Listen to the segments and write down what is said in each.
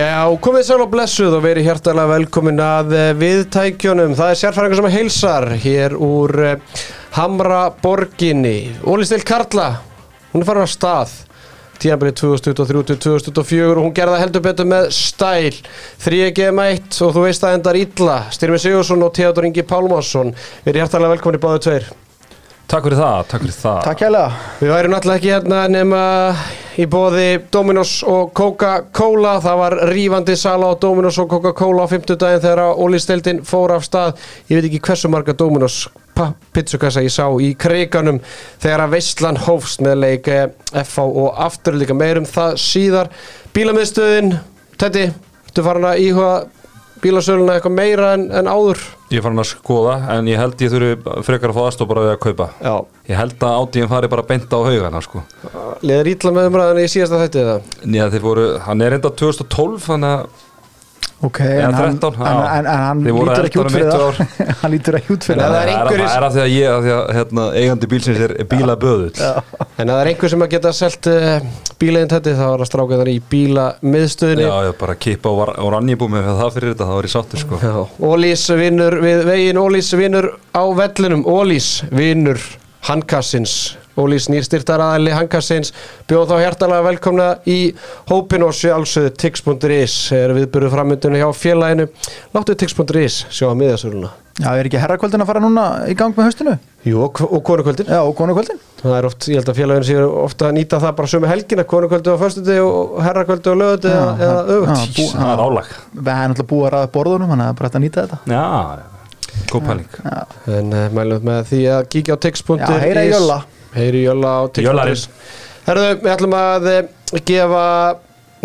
Já, komið sæl og blessuð og verið hjartalega velkomin að eh, viðtækjunum. Það er sérfæringar sem heilsar hér úr eh, Hamra borginni. Óli Stil Karla, hún er farin að stað. Tíðanbyrði 2023-2024 og hún gerða heldur betur með stæl. 3GM1 og þú veist að endar illa. Styrmi Sigursson og Theodor Ingi Pálmarsson. Verið hjartalega velkomin í báðu tveir. Takk fyrir það, takk fyrir það Takk hérlega Við værum náttúrulega ekki hérna nema í bóði Dominos og Coca-Cola. Það var rífandi sala á Dominos og Coca-Cola á 50 daginn þegar Ólisteildin fór af stað. Ég veit ekki hversu marga Dominos pizzukassa ég sá í kriganum þegar að Veistland hófst með leik FH og aftur líka meirum það síðar. Bílamiðstöðin, Tetti, þú farin að íhuga bílasöluna eitthvað meira en, en áður? Ég fann að skoða en ég held ég þurfi frekar að fá aðstof bara við að kaupa Já. Ég held að átíðin fari bara beint á haugana sko Leður ítla með umræðan í síðasta þætti eða? Nýja þeir voru, hann er enda 2012 þannig að Ok, en, hann, 13, en, en, en hann lítur ekki út fyrir það. Hann lítur ekki út fyrir það. það er Það einhverjir- er af því að ég, af því að hérna, eigandi bílsins er bíla böðull? En að það er einhver sem að geta selt uh, bíleginn þetta þá er að stráka þar í bílamiðstöðinni. Já, ég bara kipa á orannibúmi með það fyrir þetta, það var ég sáttur sko. Já, Ólís vinnur við veginn, Ólís vinnur á vellinum, Ólís vinnur handkassins, Ólís nýrstyrtar aðali handkassins, bjóð þá hjertalega velkomna í hópin og sjálfsögðu tix.is er viðbyrðu framöndunni hjá félaginu, láttu tix.is sjá að miðasöluna. Já, er ekki herrakvöldin að fara núna í gang með haustinu? Jú, og, og konukvöldin. Já, og konukvöldin? Það er oft, ég held að félaginu séu ofta að nýta það bara sömu helgina, konukvöldu á föstundi og herrakvöldu á Já, eða, bú- Það er álag. Það er náttúrulega búið að er að Já, En uh, mælum með því að kíkja á tix.is Heyri Jölla á Jöllarinn. Herðu, við ætlum að eh, gefa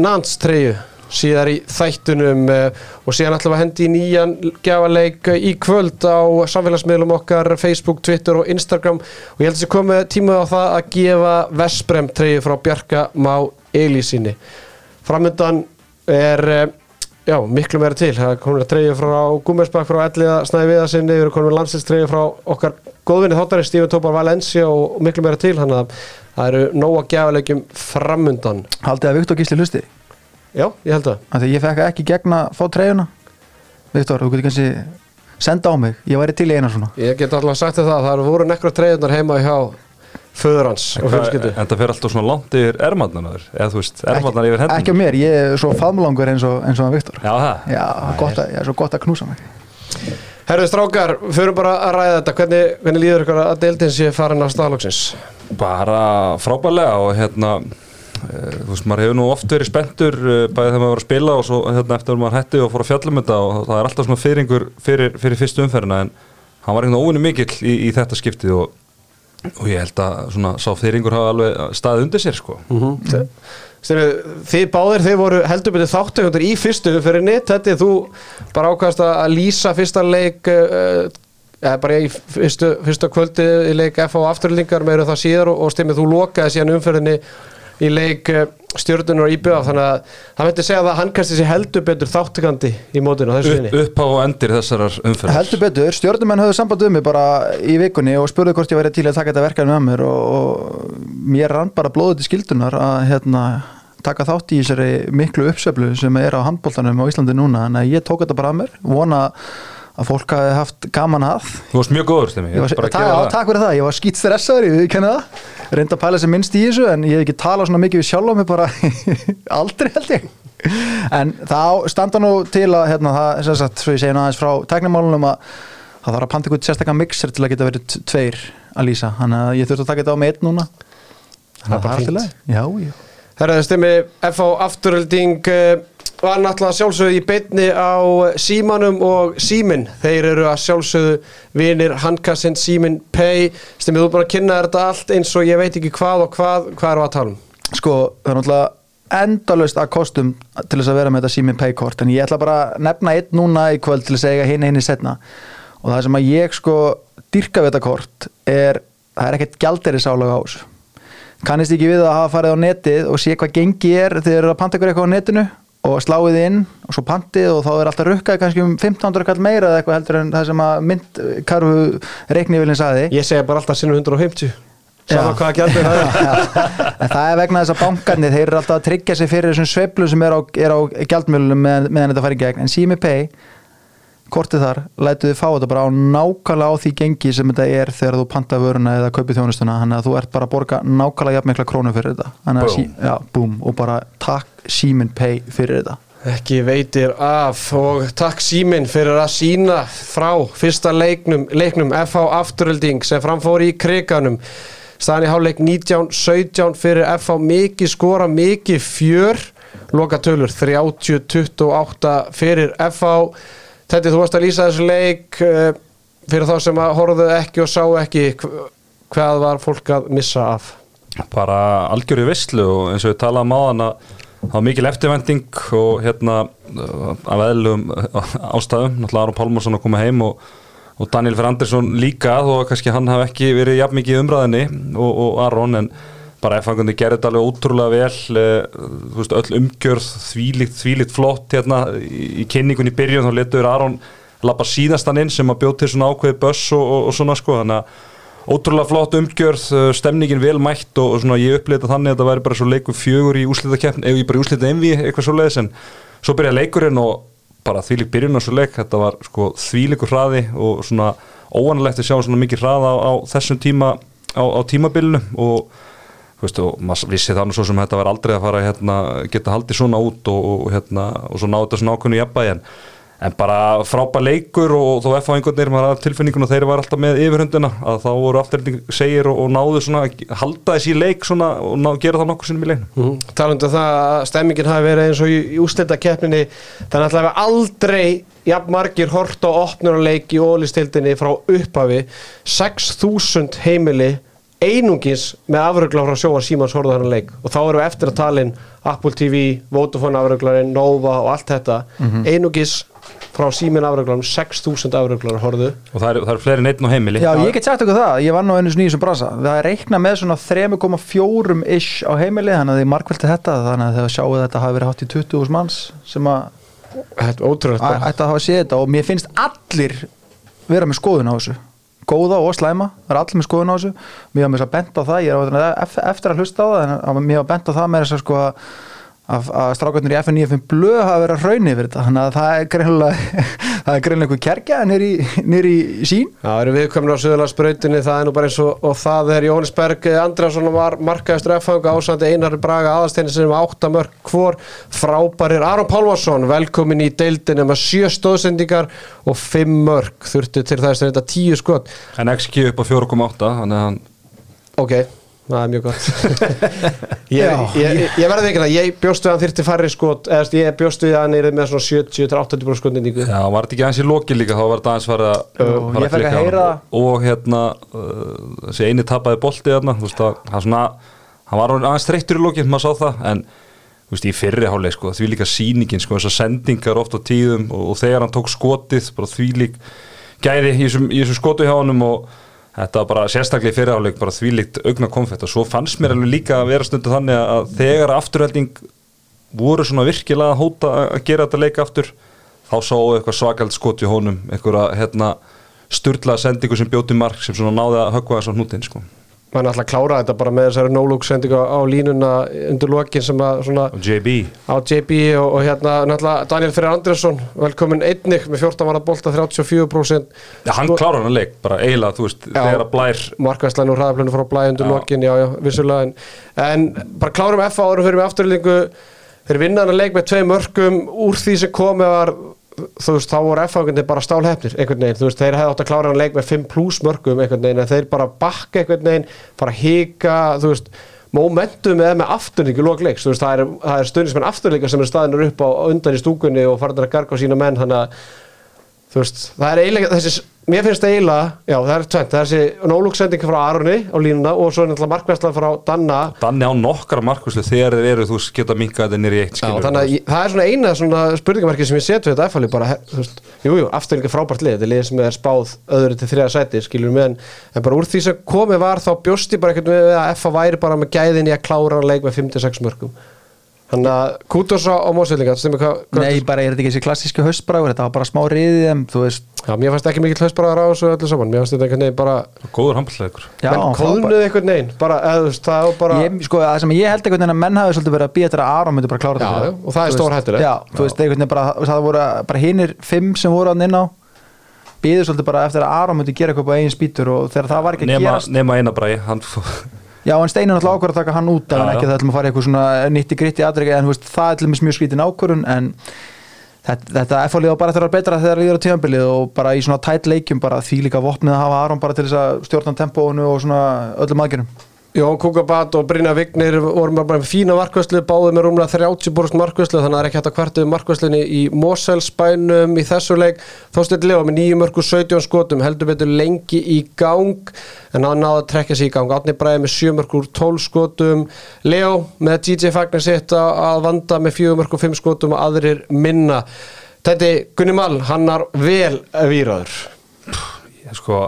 Nants treyju síðar í þættunum uh, og síðan ætlum við að hendi í nýjan gjafaleik í kvöld á samfélagsmiðlum okkar Facebook, Twitter og Instagram. Og ég held að þessi komið tíma á það að gefa Vesprem treyju frá Bjarka Má Elísinni. Framöndan er Já, miklu meira til. Það er komin að treyja frá Gúmersbakk frá Elliða Snæði Viðarsinni, við erum komin að landslýstreyja frá okkar góðvinni þáttari Stífin Tópar Valencia og miklu meira til, þannig að það eru nóg að gefa leikjum framundan. haldið að Viktor Gísli hlusti Já, ég held það. Af Því ég fekk ekki gegn að fá treyjuna Viktor, þú getur kannski senda á mig Ég væri til í eina svona Ég get alltaf sagt þér það, það eru voru nekkra treyjunar heima hjá föður hans og fjölskyldu. Þetta fer alltaf svona langt yfir ermarnar eða þú veist, ermarnar yfir hendur Ekki á mér, ég er svo faðmlangur eins og, eins og hann Viktor Já, það Já, gott að, ég er svo gott að knúsa mig Herðu strákar, förum bara að ræða þetta. Hvernig, hvernig líður ykkur að deildin sé farin af staðlóksins? bara frábærlega og hérna eh, þú veist, maður hefur nú oft verið spenntur eh, bæðið þegar maður var að spila og svo hérna eftir að maður hætti og fór að fjalla um þetta og það er alltaf svona fyrringur fyrir, fyrir fyrstu umferðina en hann var einhvern óvinni mikill í, í þetta skiptið og, og ég held að svona sá fyrringur hafa alveg staðið undir sér sko. Mm Þið báðir, þið voru heldur betur þáttökundur í fyrstu nitt, þetta þú bara ákast að lýsa fyrsta leik uh, eða bara í fyrstu, fyrsta kvöldi í leik F á afturlingar meður það síðar og, og stimmið þú lokaði síðan umferðinni í leik uh, stjórnunar og íbjöða þannig að það myndi segja að hann kannski sé heldur betur þáttökandi í mótinu á þessu upp, sinni upp á og endir þessarar umferðar. Heldur betur, stjórnumenn höfðu samband um mig bara í vikunni og spurðu hvort ég væri til að taka þetta verkefni með mér og, og mér rann bara blóðið til skildunar að hérna, taka þátt í þessari miklu uppsöflu sem er á handbóltanum á Íslandi núna. En ég tók þetta bara að mér. Vona að fólk hafi haft gaman að. Þú varst mjög góður að takk, fyrir það, ég var skýt stressaður, ég kenni það. Reynda að pæla sem minnst í þessu en ég hef ekki talað svona mikið við sjálf á mig bara aldrei held ég. En þá standa nú til að hérna, það, sem sagt, svo ég segi nú aðeins frá tæknimálunum að það þarf að panta ykkur sérstaklega mixer til að geta verið tveir að lýsa, þannig að ég þurfti að taka þetta á með einn núna. Það er bara í var náttúrulega sjálfsögðu í beinni á símanum og símin þeir eru að sjálfsögðu vinir handkassin símin pay. Stimmi þú bara að kynna þér þetta allt eins og ég veit ekki hvað og hvað hvað er að tala um? Sko, það er náttúrulega endalaust að kostum til þess að vera með þetta síminn paykort en ég ætla bara að nefna einn núna í kvöld til að eiga hinn einu setna og það sem að ég sko dyrka við þetta kort er, það er ekkert gjalderisálag á þessu. Kannist ekki við að hafa farið á netið og sé hvað gengi er þegar þið eru að panta ykkur eitthvað á netinu og sláið inn og svo pantið og þá er alltaf rukkað kannski um 1500 kall meira eða eitthvað heldur en það sem að myndkarfu reiknivílinn saði ég segja bara alltaf sinnum 150 Sama Já. hvað gjaldur það er. En það er vegna þess að bankarnir þeir eru alltaf að tryggja sig fyrir þessum sveiflu sem er á, á gjaldmjölunum meðan, meðan þetta fari í gegn. En Simi Pay kortið þar, lætu þið fá þetta bara á nákvæmlega á því gengi sem þetta er þegar þú panta vöruna eða kaupið þjónustuna. Þannig að þú ert bara að borga nákvæmlega jafnmikla krónu fyrir þetta. Boom. sí, já, boom, og bara takk Simin Pay fyrir þetta. Ekki veitir af og takk síminn fyrir að sína frá fyrsta leiknum, leiknum FH Afturölding sem framfór í kriganum staðan í háleik 19-17 fyrir FH mikið skora, mikið fjör. Loka tölur 30-28 fyrir FH Þetta þú varst að lýsa þessu leik eh, fyrir þá sem að horfðu ekki og sá ekki hv- hvað var fólk að missa af? Bara algjörðu visslu og eins og við talaðum á hann að það var mikil eftirvending og hérna uh, af eðlum ástæðum. Náttúrulega Aron Pálmarsson að koma heim og, og Daniel Ferrandersson líka þó að kannski hann hafi ekki verið jafn mikið umræðinni og, og Aron en bara effangundi gerði þetta alveg ótrúlega vel eh, þú veist öll umgjörð þvílíkt, þvílíkt flott hérna í, kynningun í byrjun þá letur Aron lappa síðastan inn sem að bjóð til svona ákveði böss og, og, og svona sko þannig að Ótrúlega flott umgjörð, uh, stemningin vel mætt og, og svona ég upplýði þannig að þetta væri bara svo leikur fjögur í úslitakeppn, eða bara í úslita envi eitthvað svo leiðis en svo byrjaði leikurinn og bara þvílík byrjun á svo leik, þetta var sko þvílíkur hraði og svona óanlegt að sjá svona mikið hraða á, á þessum tíma á, á tímabilinu og veist og maður vissi þannig svo sem þetta var aldrei að fara hérna, geta haldið svona út og, og hérna og svo náðu þetta svona ákveðnu jafnbæði en En bara frábær leikur og þó F-fáingarnir maður að tilfinningun og þeir var alltaf með yfirhundina að þá voru afturhending segir og, og náðu svona að halda þessi leik svona og ná, gera það nokkur sinnum í leiknum. Mm. Talandu það að stemmingin hafi verið eins og í, í úslita keppninni þannig að það aldrei jafn margir hort á opnurleik í ólistildinni frá upphafi 6.000 heimili einungis með afrugla frá sjóa Símans horfðu hann leik. Og þá erum við eftir að talin Apple TV, Vodafone afruglarinn, Nova og allt þetta. Einungis frá Símin afruglarum 6.000 afruglar horfðu Og það eru er fleiri einn á heimili. Já, ég get sagt okkur það, ég var nú einu í þessum brasa. Það er reikna með svona 3,4 ish á heimili, þannig að þið markveldi þetta þannig að þegar sjáu þetta hafi verið hátt í 20.000 manns sem að Þetta er ótrúlega að hafa séð þetta og mér finnst allir vera með skoðun á þessu góða og slæma, það er allir með skoðun á þessu. Mér var þess að benda á það, ég er á, ef- eftir að hlusta á það, en mér var bent á það með þess að sko að, að, að strákarnir í FN95 blöð hafa verið að hrauni yfir þetta, þannig að það er greinlega það er greinlega einhver kerkja nýri, nýri sín það eru viðkvæmur á Suðurlandsbrautinni, það er nú bara eins og, og það er Jóhannes Berg Andrásson var markaðistur F-fanga ásandi Einari Braga aðasteinni sem er áttamörk hvor. Frábærir Aron Pálvarsson velkomin í deildinu með sjö stóðsendingar og fimm mörk. Þurftu til þess að þetta tíu skot. En XG upp á 4,8 þannig að hann ok, það er mjög gott ég, ég, ég, verði ekki það, ég bjóstu að hann þyrfti færri skot eða ég bjóstu að hann er með svona 70-80 skotnendingu Já, var þetta ekki aðeins í loki líka þá var þetta aðeins farið að fara að á honum. heyra- og hérna uh, þessi eini tapaði bolti þarna þú veist að hann svona hann var aðeins þreyttur í loki, maður sá það en þú veist, í fyrri háleik sko, því líka sýningin sko, þessar sendingar oft á tíðum og, og þegar hann tók skotið, bara því lík gæði í þessum skotu hjá honum og þetta var bara sérstaklega í fyrri háleik bara því líkt augna konfett og svo fannst mér alveg líka að vera stundu þannig að þegar afturhelding voru svona virkilega að hóta að gera þetta leik aftur þá sáu eitthvað svakald skot í honum einhverja hérna sturlaða sendingu sem bjóti mark sem svona náði að höggva þess á hnútin sko. Mann ætla að klára þetta bara með þessari no-look sendingu á línuna undir lokin sem að svona og JB á JB og, og hérna náttúrulega Daniel Freyr Andresson velkomin einnig með 14 var að bolta 34% ja, hann klárar hann leik, bara eiginlega þú veist, Já. þegar að blær markvæslan og hraðaplönu frá blæði undir Já. lokin já, já, vissulega en, en bara klárum F árum fyrir með afturlýningu þeir vinna hann að leik með tvei mörgum úr því sem komið var þú veist, þá voru F-ákvendi bara stálhefnir einhvern veginn, þú veist, þeir hefði átt að klára hann leik með 5 pluss mörgum einhvern veginn, en þeir bara bakka einhvern veginn, bara hika þú veist, momentum eða með afturlíku lókleiks, þú veist, það er, er stundismenn afturlíka sem er staðinur upp á undan í stúkunni og farin að garga á sína menn, þannig að þú veist, það er eiginlega þessi, mér finnst það eiginlega, já það er tvent, það er þessi nólúksending frá Aroni á línuna og svo er náttúrulega markværslan frá Danna. Danni á nokkra markuslu þegar þeir eru þú geta minkað þetta nýri eitt Já, skilur þannig að það er svona eina svona spurningamarki sem ég set við þetta efalli bara, þú veist, jú, jú, afturlíka frábært lið. Þetta er lið sem er spáð öðru til þriða sæti skilur við, en, en bara úr því sem komið var þá bjósti bara einhvern veginn að FA væri bara með gæðin í að klára leik með 5-6 mörgum Þannig að Stemmi hvað hvað- Nei, bara er þetta ekki þessi klassíski haustbræður Þetta var bara smá riðið þeim, þú veist. Já, mér fannst ekki mikill hausbræðar á þessu öllu saman. Mér fannst þetta einhvern veginn bara Góður handballleikur Já, Menn kóðnuðu einhvern veginn. Bara, eða þú veist, það var bara ég, sko, það sem ég held einhvern veginn að menn hafi svolítið verið að býja þetta að Aron myndi bara klára Já, þetta. já, og það er veist, stórhættulegt. Já, þú veist, einhvern veginn bara, það voru bara hinnir fimm sem voru hann inn á býðu svolítið bara eftir að Aron myndi gera eitthvað á eigin spýtur og þegar það var ekki að Nema, gerast nema eina bræði hann, Já, en Steinar náttúrulega ákvörð að taka hann út en ekki það ætlum að fara í eitthvað svona nýtti gritti aðriki en veist, það er til dæmis mjög skrítin ákvörðun en þetta, þetta F-fálið á bara vera betra þegar það líður á tíðanbilið og bara í svona tætt leikjum bara því líka vopnið að hafa Aron bara til þess að stjórna tempóinu og svona öllum aðgerðum Jón Kúkabat og Brynja Vignir voru bara með fína markvæslu, báðu með rúmlega 30 borust markvæslu, þannig að það er ekki hægt að kvartu markvæslunni í Moselsbænum í þessu leik. Þósteinn Leo með 9 mörgur 17 skotum, heldur betur lengi í gang, en hann náði að trekja sig í gang. Átni Bræði með 7 mörgur 12 skotum, Leo með DJ Fagnar sitt að vanda með 4 mörgur 5 skotum og aðrir minna. Þetta Gunni Mall, hann er vel výraður. sko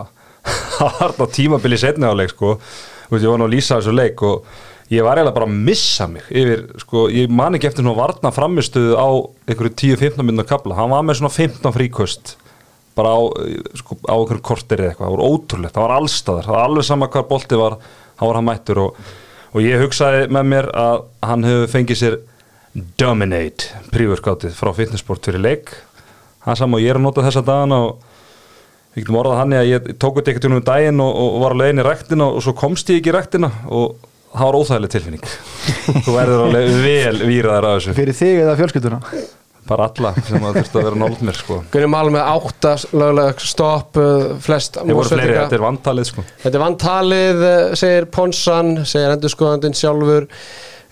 var þetta tímabili setni áleik sko veist, ég var nú að lýsa þessu leik og ég var eiginlega bara að missa mig yfir, sko, ég man ekki eftir svona varna framistuðu á einhverju 10-15 minna kapla, hann var með svona 15 fríkust bara á, sko, á einhverjum kortir eða eitthvað, það var ótrúlegt, það var allstaðar það var alveg sama hvar bolti var, hann var hann mættur og, og ég hugsaði með mér að hann hefur fengið sér Dominate prífurskátið frá fitnessport fyrir leik. Hann saman og ég er að nota þessa dagana og við getum orðað hann að ég tók þetta ekkert um daginn og, og var að leiðin í ræktina og svo komst ég ekki í ræktina og það var óþægileg tilfinning þú verður alveg vel výraðar af þessu fyrir þig eða fjölskylduna bara alla sem að þurftu að vera nált mér sko. Gunni Mall með 8 lögleg stopp, uh, flest ég voru fleiri, þetta er vantalið sko. Þetta er vantalið, eh, segir Ponsan, segir endurskoðandinn sjálfur.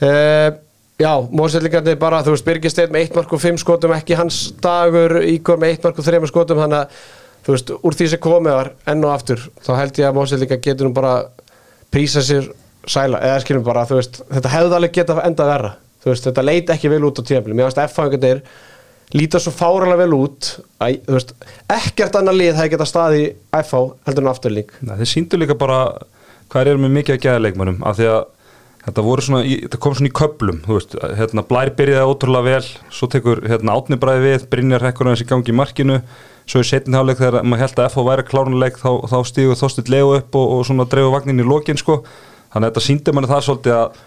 Uh, já, Mósellingarnir bara, þú veist, Birgisteinn með 1 mark og 5 skotum, ekki hans dagur, Ígor með 1 mark og 3 skotum, þannig að, þú veist, úr því sem komið var enn og aftur, þá held ég að Mósellingar getur nú bara prísa sér sæla, eða skilum bara, þú veist, þetta hefði alveg getað enda verra. Þú veist, þetta leit ekki vel út á tíðanbili. Mér finnst að F-fáingarnir líta svo fáralega vel út að, þú veist, ekkert annað lið hefði getað staði í F-fá heldur en afturlík. Þeir síndu líka bara hvað eru með mikið að geða leikmönum af því að þetta, svona þetta kom svona í köplum þú veist, hérna, Blær byrjaði ótrúlega vel svo tekur hérna, Átni bræði við Brynjar hekkur hans í gangi í markinu svo í setni hálfleik þegar maður held að FH væri klárunuleik þá, þá stígu Þorstit Leo upp og, og svona dreifu vagnin í lokin sko. þannig að þetta síndi manni það svolítið að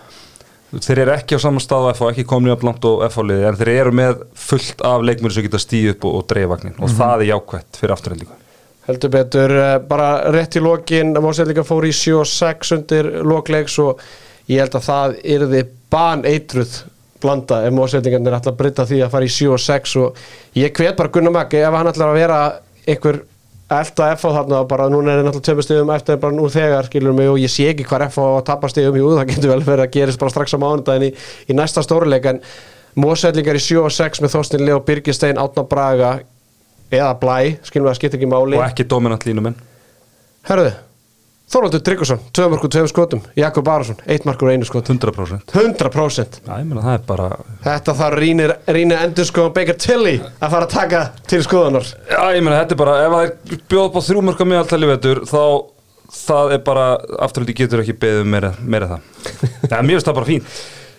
þeir eru ekki á saman stað á FH, ekki komin í að blant og FH-liði en þeir eru með fullt af leikmönum sem geta stíð upp og, og dreifu vagnin og það er jákvætt fyrir afturhendingu. Heldur betur, eh, bara rétt í lokin Mósellinga fór í 7 og 6 undir lokleiks og ég held að það yrði ban eitruð blanda ef Mósellingarnir ætla að breyta því að fara í 7 og 6 og ég hvet bara Gunnar Maggi ef hann ætlar að vera einhver elda FH þarna og bara núna er það náttúrulega töfum stegum eftir bara nú þegar skilur mig og ég sé ekki hvar FH að tapa stegum jú það getur vel verið að gerist bara strax á mánudaginn í, í næsta stóruleik en Mósellingar í 7 og 6 með Þorstin Leo Birgistein, Átna Braga eða Blæ, skilum við að skipta ekki máli. Og ekki dominant línumenn Herðu, Þorvaldur Tryggvason, 2 markur, 2 skotum. Jakob Arason, 1 markur, 1 skotum 100% 100% Já, ég meina það er bara Þetta þarf rínir, rínir endur skoðan Baker Tilly að fara að taka til skoðanar Já, ég meina þetta er bara ef það er bjóð upp á þrjú mörgum meðaltali vetur þá það er bara afturhaldi getur ekki beðið meira, meira það. Já, mér finnst það bara fín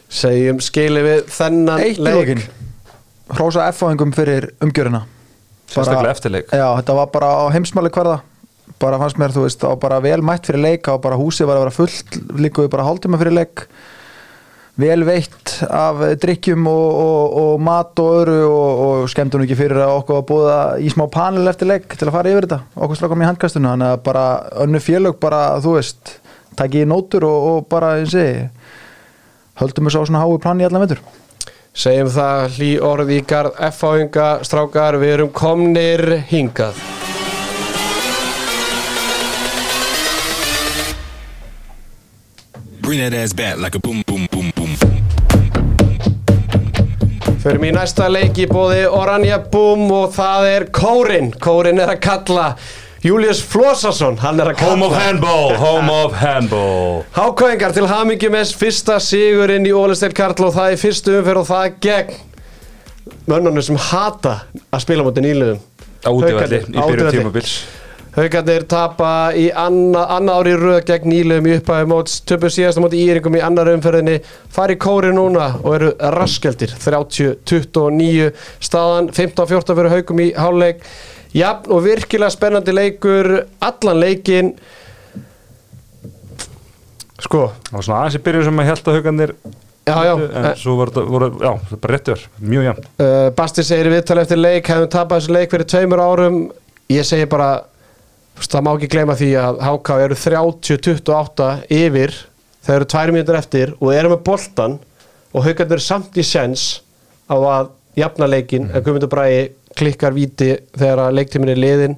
Segjum skili við þennan eitt í lokin. Hrósa F-fáingum fyrir umgjörina Sérstaklega eftirleik. Já, þetta var bara á heimsmáli hverða bara fannst mér, þú veist, á bara vel mætt fyrir leik og bara húsið var að vera fullt líkuði bara hálftíma fyrir leik. Vel veitt af drikkjum og, og, og mat og öru og, og skemmtum ekki fyrir að okkur að búða í smá panel eftir leik til að fara yfir þetta okkur slakum í handkastunum, þannig að bara önnu félög bara, þú veist, takk í nótur og, bara, eins og höldum við svo svona hái plani í allan veitur Segjum það hlý orð í garð F-áinga strákar, við erum komnir hingað Bring that ass back like a boom, boom, boom, boom. Förum í næsta leik í bóði Oranja Boom og það er Kórin. Kórin er að kalla Július Flossason, hann er að kalla. Home of handball, home of handball. Hákvæðingar til hamingjum með fyrsta sigurinn í Ólestel Karl og það er fyrstu umferð og það er gegn mönnunum sem hata að spila mútið nýliðum. Á útivalli, Haukarnir, í útivelli. tímabils Haukarnir tapa í anna, annað ári röð gegn nýlegum í upphæði móts töpu síðast á móti íringum í annar umferðinni fari kóri núna og eru raskeldir 30-29 staðan 15-14 fyrir haukum í háluleik jafn og virkilega spennandi leikur allan leikin sko. Var svona aðeins í byrjun sem að held að haugarnir já já. en svo voru það er bara réttur, mjög jafn Uh, Basti segir í viðtali eftir leik hefum tapað þessu leik fyrir tveimur árum. Ég segi bara það má ekki gleyma því að HK eru 30-28 yfir. Þeir eru tvær mínútur eftir og eru með boltan og haugarnir eru samt í sens á að jafna leikin en Guðmundur Bræði klikkar víti þegar að leiktímin er liðin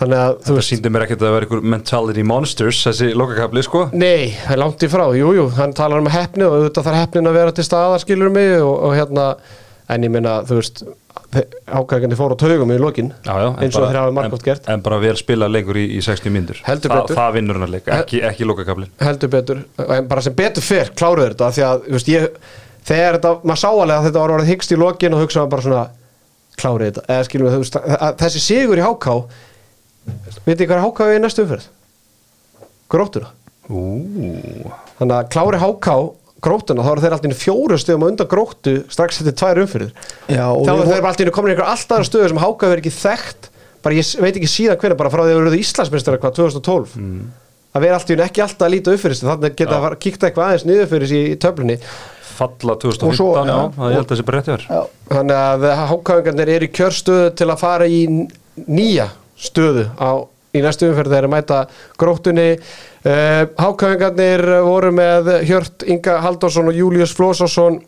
þannig að þú Það veist síndi mér ekkert að það var einhver mentality monsters þessi lokakabli sko. Nei, það er langt í frá, jú, jú, hann talar um hefni og auðvitað þarf hefnin að vera til staðar skilur mig og, og hérna en ég minna, þú veist ákvæðinni fór á taugum í lokin já, já, en eins og þeir hafa margótt en, gert. en bara vel spila lengur í, í 60 myndur Heldur Þa, það vinnur hann að leika, ekki, ekki lokakablin heldur betur, en bara sem betur fyrr kláruður þetta, því að, veist, ég þegar þetta, maður sá alveg að þetta var orðið hyggst í lokin og hugsaði bara svona kláruð þetta, eða skilum við, þessi sigur í HK veitir hvað er HK í næstu umferð? Gróttuna Ú, þannig að klári HK gróttuna, þá eru þeir alltaf inn fjóru stöðum á undan gróttu strax eftir tvær umfyrir Já, og þá eru þeir alltaf inn komin í einhver alltaf aðra stöðu sem HK verið ekki þekkt bara ég veit ekki síðan hvernig, bara frá því að við eruð Íslandsmeistar hvað 2012 að vera alltaf í einu ekki alltaf að líta upp fyrir sig þannig geta að kíkta eitthvað aðeins niður fyrir sig í töflunni. Falla Og 2015 svo- já, það held að þessi Já, þannig að HK-ingarnir eru í kjörstöðu til að fara í nýja stöðu á, í næstu umferð þegar að mæta gróttunni uh, HK-ingarnir voru með Hjört Inga Halldórsson og Július Flósásson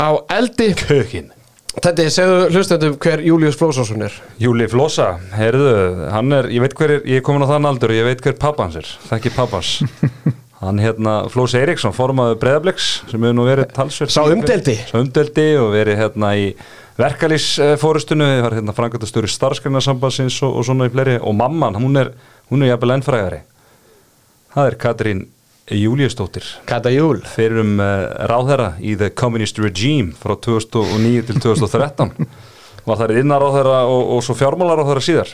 á eldi Kökin Þetta segðu hlustendum hver Július Flósásson er Júli Flosa, heyrðu, hann er, ég veit hver er, ég er komin á þann aldur og ég veit hver pappans er, þekki pappans. hann hérna, Flósi Eiríksson, formaður Breðabliks, sem hefur nú verið talsverð. Sá umdeildi. Sá umdeldi og verið hérna í verkalýsfórustunni, var hérna frangatastöru starfsgreinarsambansins og, og svona í fleiri, og mamman, hún er, hún er jafnvel ennfræðari. Það er Katrín Júliusdóttir Kata Júl. Fyrir um uh, ráðherra í The Communist Regime frá 2009 til 2013 var þar innar ráðherra og, og svo fjármálar ráðherra síðar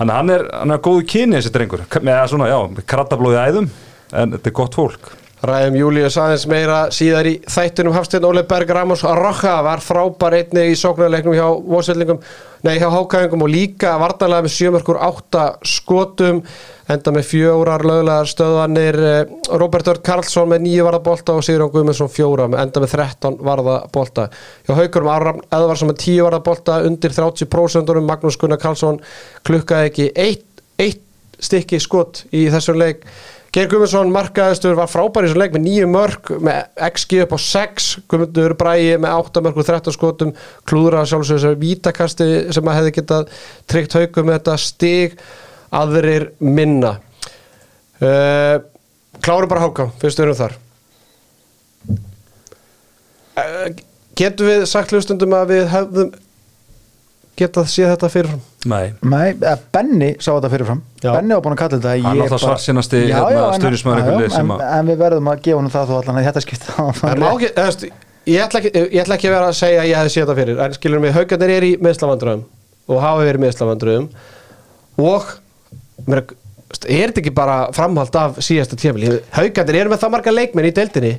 að hann er, hann er góðu kyni þessi drengur, með svona, já, krattablóði æðum en þetta er gott fólk Ræðum Július aðeins meira síðar í þættunum Hafsteinn Óli Berg Ramos Rocha var frábær einni í sóknarleiknum hjá Vósveldingum, nei hjá Hákæðingum og líka vartanlega með sjömörkur átta skotum, enda með fjórar löglegar stöðvanir eh, Robert Örd Karlsson með nýju varðabolta og Sigurðan Guðmundsson fjóra, enda með 13 varðabolta. Hjá Haukurum Aram Eðvarsson með 10 varðabolta undir 30% Magnús Gunnar Karlsson klukkaði ekki eitt, eitt stykki skot í þessum leik Geir Guðmundsson markaðistur var frábær í þessum leik með nýju mörg með XG upp á 6 Guðmundur Bræi með 8 mörg og 13 skotum. Klúðra sjálfsögur þessu vítakasti sem að hefði getað tryggt haukum með þetta stig. Aðrir minna. Uh, Klárum bara háká fyrst við erum þar? Uh, Getum við sagt hlustundum að við hefðum getað séð þetta fyrirfram? Nei, Nei, eða Benny sá þetta fyrirfram. Já. Benny var búin að kalla þetta Hann ég náttúrulega bara- svartsýnasti, Já, hérna, já, en- stuðningsmaður já, já, lið sem en, að- en við verðum að gefa honum það þó allan að þetta skipta En má ekki, eða, veist, ég, ætla ekki, ég ætla ekki að vera að segja að ég hefði séð þetta fyrir. En skilur mig, haugarnir er í meðslavandröðum og hafa verið meðslavandröðum og mér, er þetta ekki bara framhald af síðasta tímil haugarnir eru með það marga leikmenn í deildinni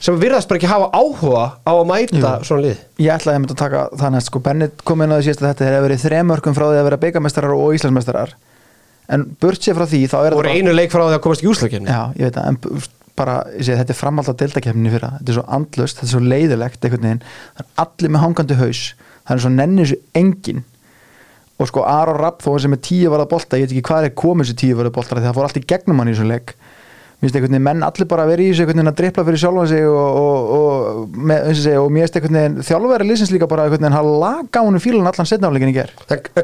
sem virðast bara ekki hafa áhuga á að mæta svona lið Ég ætlaði að mynda að taka það næst sko, Benny kom inn á því síðast að þetta þeir hefur verið þremörkum frá því að vera byggamestrar og Íslandsmestrar en burt sér frá því þá er og þetta einu leik frá því að komast í úslökinni Já, ég veit það, en bara, ég segi, þetta er framhald á deltakefninu fyrra, þetta er svo andlust, þetta er svo leiðilegt einhvern veginn, það er allir með hangandi haus, það er svo nennir þessu engin og sko Aron Rapp þó sem er tíu varða bolta, ég veit ekki hvað er komið þessu tíu varða bolta, því það fór allt í gegnum hann í þessum leik mér finnst einhvern veginn menn allir bara að vera í þessu einhvern veginn að drippla fyrir sjálfan sig og, og, og, með, eins og mér finnst einhvern veginn þjálfæri liðsins líka bara einhvern veginn hafa laga honum fílan allan setnáleikin í ger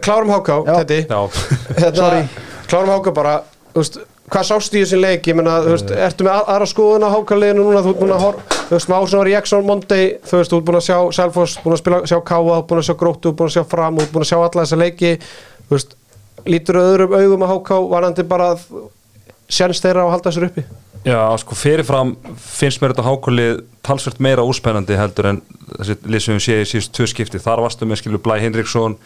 klárum háká, þetta Já, hérna, Sorry. klárum háka bara þú veist, hvað sástu í þessin leik? Ég meina, þú veist, ertu með að- aðra skoðun á hákaliðinu núna, þú ert búin að horfa þú veist, má svona reaction Monday, þú veist, þú ert búin að sjá Selfoss, búin að spila, sjá Káa, búin að sjá Gróttu búin að sjá Fram, þú ert búin að sjá alla þessa leiki. Þú veist, lítur öðrum augum að háká, varandi bara sjans þeirra á að halda þessar uppi Já, sko fyrirfram finnst mér þetta hákulið talsvert meira úspennandi heldur en þessi lið sem við séum í síðust tvö skipti. Þar varstu með skilur Blæ Hinriksson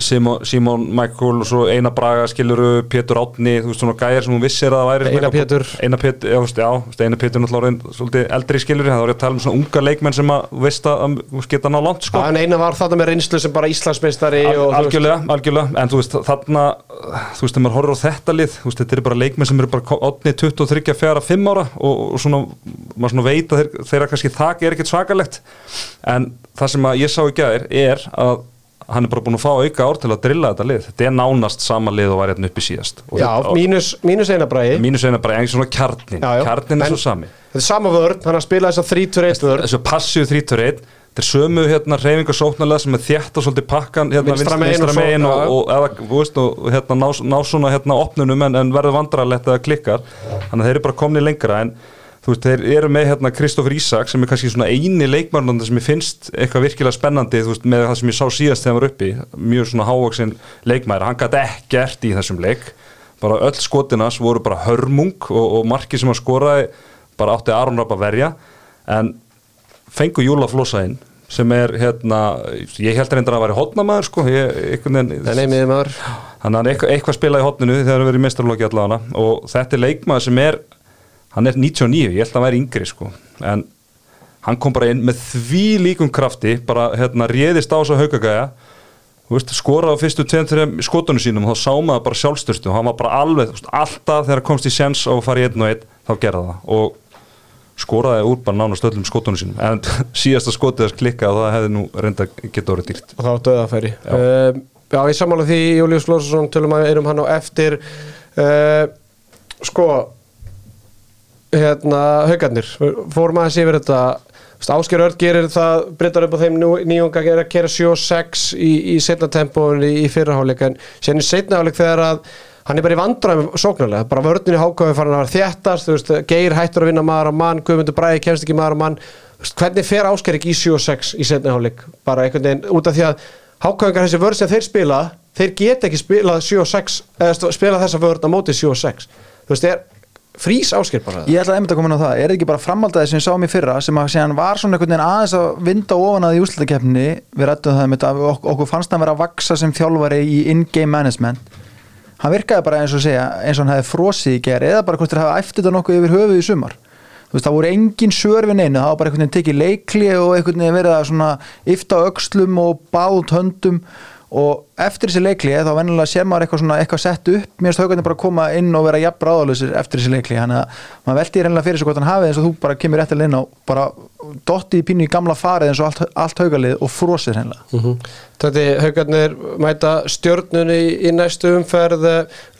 Simon, Simon Michael og svo Einar Braga skiluru, Pétur Átni þú veist, svona gæjar sem hún vissir að það væri Einar Pétur. Einar Pétur, já, veist, já, Einar Pétur náttúrulega orðinn svolítið eldri skiluru, það var ég að tala um svona unga leikmenn sem að veist að geta ná langt sko. En eina var þetta með reynslu sem bara Íslandsmeistari Al, algjörlega, algjörlega, en þú veist þarna, þú veist, þegar maður horfir á þetta lið þú veist, þetta eru bara leikmenn sem eru bara átni 23, 4, 5 ára og, og svona, maður svona veit að þeir, þeirra kannski þak er ekkert svakalegt en það sem að ég sá í gæðir er að hann er bara búin að fá auka ár til að drilla þetta lið, þetta er nánast sama lið og var hérna uppi síðast. Og Já, þetta- mínus, mínus eina bræði mínus eina bara eins svona kjarnin Já, já. kjarnin er svo sami. Þetta er sama vörn, hann að spila þess að 3-2-1 vörn. Þessu passíu 3-2-1 þetta er sömu hérna reyfingar sóknarlega sem er þétt og svolítið pakkan hérna Vinstra megin og og, og, veist, og hérna ná, ná svona hérna opnunum en, en verður vandrarlegt eða klikkar. Þannig að þeir eru bara komni lengra en þú veist, þeir eru með hérna Kristoffer Ísak sem er kannski svona eini leikmörnandi sem ég finnst eitthvað virkilega spennandi þú veist, með það sem ég sá síðast þegar hann var uppi. Mjög svona hávaksin leikmæri hann gæti ekkert í þessum leik. Bara öll skotinas voru bara hörmung og, og marki sem hann skoraði bara átti Aron Rapp að verja. En fengu Júla Flosa inn sem er hérna, ég held reyndar að það væri hotnamaður sko, ég, þannig að hann eitthvað, eitthvað spilað í hotninu þegar hann verið mestarlóki allavega. Og þetta er leikmaður sem er hann er 99, ég held að hann væri yngri sko. En hann kom bara inn með því líkum krafti bara hérna réðist á þess að haugagæja skoraði á fyrstu 2-3 skotunum sínum og þá sá maður bara sjálfstyrstu og hann var bara alveg, veist, alltaf þegar komst í sens fara í einn og einn, þá gerði það. Og skoraði úr bara nánast öllum skotunum sínum. En síðasta skotið þess klikka og það hefði nú reynda geta orðið dýrt. Og þá döðafæri Já. uh, Já, ég sammála því Július Lósarsson tölum að erum hann á eftir. Uh, sko hérna, haugarnir. Fórum aðeins yfir þetta. Ásker Örd gerir það, breytar upp á þeim nýjunga að kera 7-6 í, í setna tempóinu í, í fyrraháleik en í setna háleik þegar að hann er bara í vandræðum sóknarlega, bara vörðin í hákáfi farin að vera þéttast, þú veist, Geir hættur að vinna maður á mann, Guðmundur Bræði kemst ekki maður á mann. Hvernig fer Ásker ekki í 7-6 í setna háleik, bara einhvern veginn út af því að hákáfingar þessi vörð sem þeir spila þeir geta ekki spilað 7-6 eða spila þessa vörð á móti 7-6 þú veist, frís Ásker bara Ég ætla að einmitt að koma inn á það, er það ekki bara framhaldaði sem ég sá mér fyrra sem að síðan var svona einhvern veginn aðeins að vinda ofan að í úslutakefni við rættum það með þetta, ok okkur fannst hann vera að vaksa sem þjálfari í in-game management. Hann virkaði bara eins og segja eins og hann hefði frosið í geri eða bara hvort þér hafa æftið þetta nokkuð yfir höfuð í sumar. Þú veist það voru engin sörfin einu það var bara einhvern veginn tekið leikli og einhvern veginn verið að svona yfta öxlum og báð höndum og eftir þessi leikli þá vennilega sér maður eitthvað svona eitthvað sett upp. Mér haugarnir bara að koma inn og vera jafn ráðalösir eftir þessi leikli þannig að maður veldi reynilega fyrir sig hvort hann hafið eins og þú bara kemur réttilega inn á bara dotti í pínu í gamla farið eins og allt, allt haugalið og frosir reynilega Þetta haugarnir mæta stjörnunni í, í næstu umferð.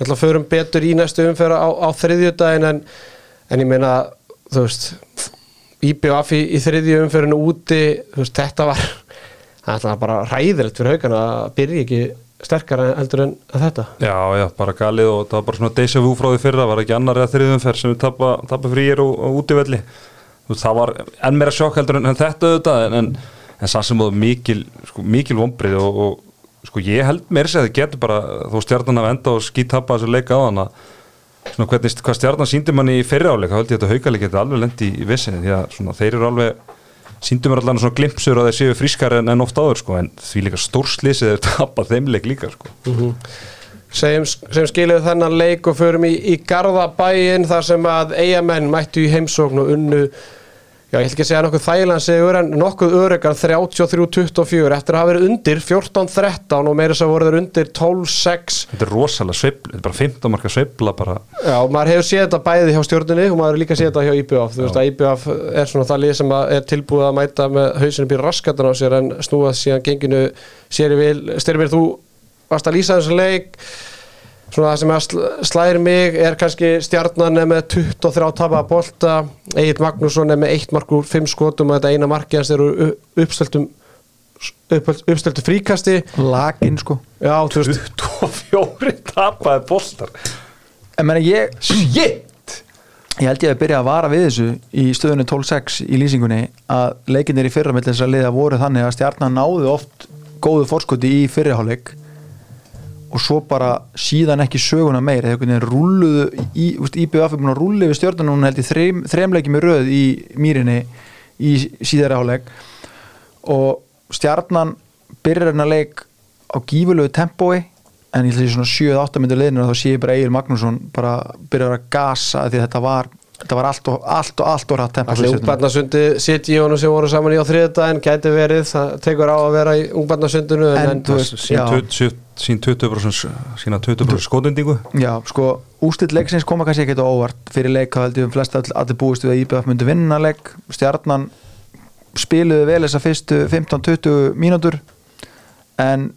Ætlum að förum betur í næstu umferð á, á þriðjudaginn en, en ég meina þú veist IBF í, í þriðju umferðinu úti veist, þetta var það ætla bara ræðilegt fyrir haugarna að byrja ekki sterkara heldur en þetta. Já, já, bara galið og það var bara svona deja vu frá því fyrra, var ekki annar eða þriðum ferð sem við tappa fríir og, og útivelli Þú veist, það var enn meira sjokk heldur en, en þetta auðvitað en, en, samt sem það mikil, sko, mikil vombrið og, og sko ég held meira sér að það getur bara þó stjarnan að enda og skítappa þessu leika á hana svona hvernig, hvað stjarnan síndi manni í fyrri áleika, þá held ég að þetta haukalegi getur alveg lendi í, í vissinni, því að svona, þeir eru alveg síndum er allan svona glimpsur að þeir séu frískar en, en oft áður sko, en því líka stórslýsið er tappa þeim leik líka sko. segjum, segjum skiluðu þennan leik og förum í, í Garðabæin þar sem að eigamenn mættu í heimsókn og unnu já ég ætla ekki að segja nokkuð þægilegan sigur en nokkuð örugan 33-24 eftir að hafa verið undir 14-13 og meira svo voru þeir undir 12-6 Þetta er rosalega sveifla, þetta er bara 15 marka sveifla bara, Já, maður hefur séð þetta bæði hjá stjórnunni og maður hefur líka séð þetta hjá IBF þú veist að IBF er svona það lið sem að er tilbúið að mæta með hausinu býr raskatan á sér en snúað síðan genginu. Sér í vil, styrmir þú varst að lýsa þessu leik svona það sem að sl- slær mig er kannski stjarnan er með 23 tapaða bolta Egil Magnússon er með 1 mark úr 5 skotum og þetta eina marki hans eru uppstöldum uppstöldum fríkasti. Lakin sko. Já, þú veist. 24 tapaði boltar. En meni, ég, Shit! ég held ég að byrja að vara við þessu í stöðunni 12-6 í lýsingunni að leikinnir í fyrra með þess að liða voru þannig að stjarnan náðu oft góðu fórskoti í fyrriháleik og svo bara síðan ekki söguna meir eða einhvern veginn rúluðu IBF er búin að rúlu yfir stjórnunum hún held í þreim, þreimleiki með röð í mýrinni í síðara háleik og stjarnan byrjar hennar leik á gífulegu tempói en ég ætla að sé svona 7-8 myndir og þá sé ég bara Egil Magnússon bara byrjar að gasa því þetta var þetta var allt og allt og allt og rætt tempo Allir ungbarnasundið sitt í honum sem voru saman í á þriðdæðin gæti verið, það tekur á að vera í ungbarnasundinu en, En en, þú veist, sín já. 20 sín 20% sína 20% skotendingu. Já, sko, ústill leiksins koma kannski ekkert á óvart. Fyrir leik, þá held ég um flest all, allir búist við að IBF myndi vinna leik. Stjarnan spiluðu vel þessa fyrstu 15-20 mínútur. En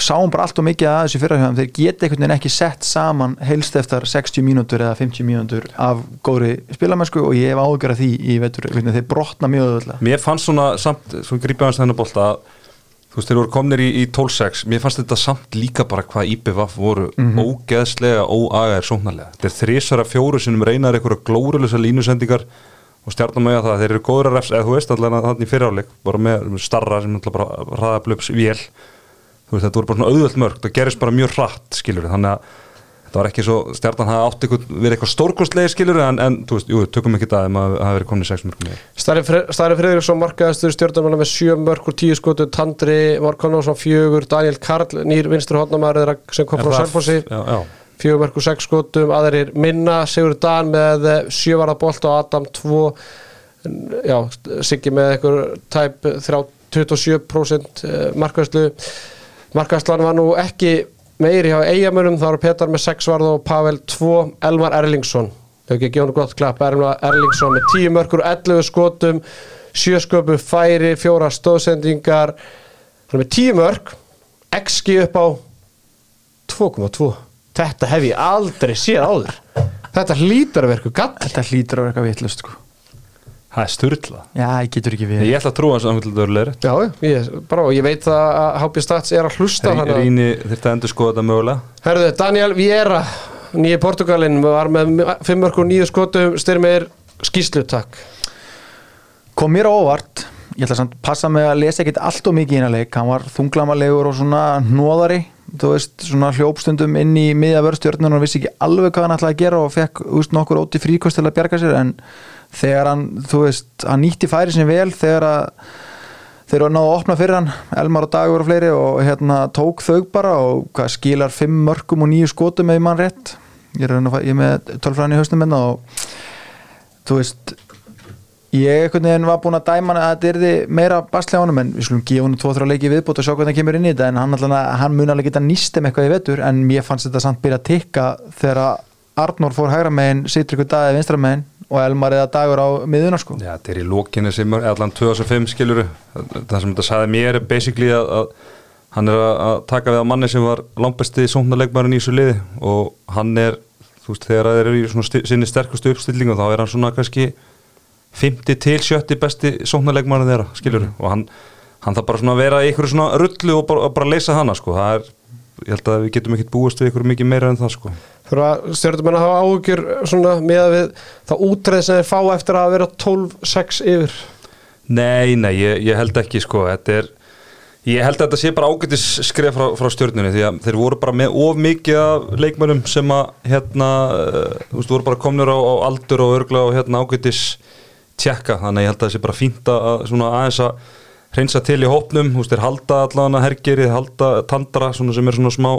sáum bara allt og mikið að þessu fyrrahjóðum þeir geta einhvern veginn ekki sett saman helst eftir 60 mínútur eða 50 mínútur af góðri spilamennsku og ég hef ágjör að því í veginn, þeir brotna mjög öðvöldlega Mér fannst svona samt, svo grípið hans þennan bolta að þú veist, þeir voru komnir í, í 12-6 mér fannst þetta samt líka bara hvað IPVF voru ógeðslega óagaðir sóknarlega. Þetta er þrísara fjóru sinum reynar einhverja glórulösa línusendingar og stjarnum með það, þeir eru góður að refs eða þú veist allavega þannig fyriráleik bara með starra sem alltaf bara hraða blöps vél. Þú veist, þetta voru bara svona auðvöld mörg það gerist bara mjög hratt, skilur þannig að þetta var ekki svo, stjarnan hafði átt eitthvað, verið eitthvað stórkostlega, skilur en, en þú veist, jú, tökum ekki það ef maður hafi verið komin í 6 mörgum í Stari Friðriksson markaðastur stjórnumanna með 7 mörg úr 10 skotu, Tandri Var Konnánsson fjögur, Daniel Karl nýr vinstur hodnamæður sem kom frá já fjögur mörg úr 6 skotum, aðrir minna Sigur Dan með 7 varða bolt og Adam 2 já, Siggi með einhver tæp 3 27% markaðslu markaðslan var nú ekki meiri hjá eigamönum, þá var Petar með 6 varð og Pavel 2, Elmar Erlingsson. Þau ekki gjónu gott klapp, Elmar Erlingsson með 10 mörgur, 11 skotum 7 sköpu færi, 4 stóðsendingar hann er með 10 mörg XG upp á 2,2 þetta hef ég aldrei séð áður. Þetta hlýtur að verku gall Þetta hlýtur að eitthvað vitlust sko. Það er styrla Já, ég getur ekki við Ég ætla að trúa þess að það er leiri já, ég, bara, og ég veit að HB Stats er að hlusta að- Ríni þurfti að endur skoða þetta mögulega. Herðu, Daniel Vieira nýja Portugalinn var með 5 mörg og 9 skotum. Styrmir skýslu, takk. Kom mér á óvart ég ætla samt að passa mig að lesa ekkit allt og mikið í hérna leik, hann var þunglamalegur og svona hnóðari, þú veist svona hljópstundum inn í miðja vörstjörnun og vissi ekki alveg hvað hann ætlaði að gera og fekk úst, nokkur óti fríkost til að bjarga sér en þegar hann, þú veist, hann nýtti færi sinni vel þegar að þeir eru að opna fyrir hann, Elmar og Dagur og fleiri og hérna tók þau bara og hvað skilar 5 mörgum og 9 skotum eða mann rétt, ég er, ég er með tölfræðin í haustum minna og þú veist ég einhvern veginn var búinn að dæma að þetta yrði meira basli á honum en við skulum gefa hann 2-3 leiki viðbútt og sjá hvernig hann kemur inn í þetta en hann, allan, hann mun alveg geta nýst um eitthvað í vetur en mér fannst þetta samt byrja að tikka þegar Arnór fór hægra megin situr ykkur dagið vinstra megin og Elmar eða dagur á miðuna sko. Já, þetta er í lókinu sem er allan 2005 skiluru Það sem þetta sagði mér er basically að, að hann er að, taka við að manni sem var langbesti sóknarleikmærin í þessu liði og hann er, þú veist, þegar það er í svona sinni sterkustu uppstillingu þá er hann svona kannski 50 til 70 besti sóknarleikmærin þeirra, skiluru og hann, hann það bara svona að vera í einhverju svona rullu og bara, bara leysa hana, sko. Það er, ég held að við getum ekkert búist við einhverju mikið meira en það, sko. Þurfa stjórnumenn að hafa áhugjur svona með að við það útreið sem þeir fá eftir að vera 12-6 yfir? Nei, nei, ég, ég held ekki sko, þetta er ég held að þetta sé bara ágætis skref frá, frá stjórnunni því að þeir voru bara með of mikið af leikmönnum sem að hérna, uh, þú veist, voru bara komnir á, á aldur og örgla og hérna ágætis tjekka, þannig að ég held að það sé bara fínt að svona aðeins að hreinsa til í hópnum, þú veist, þeir halda allan að hergeri, halda tandra svona sem er svona smá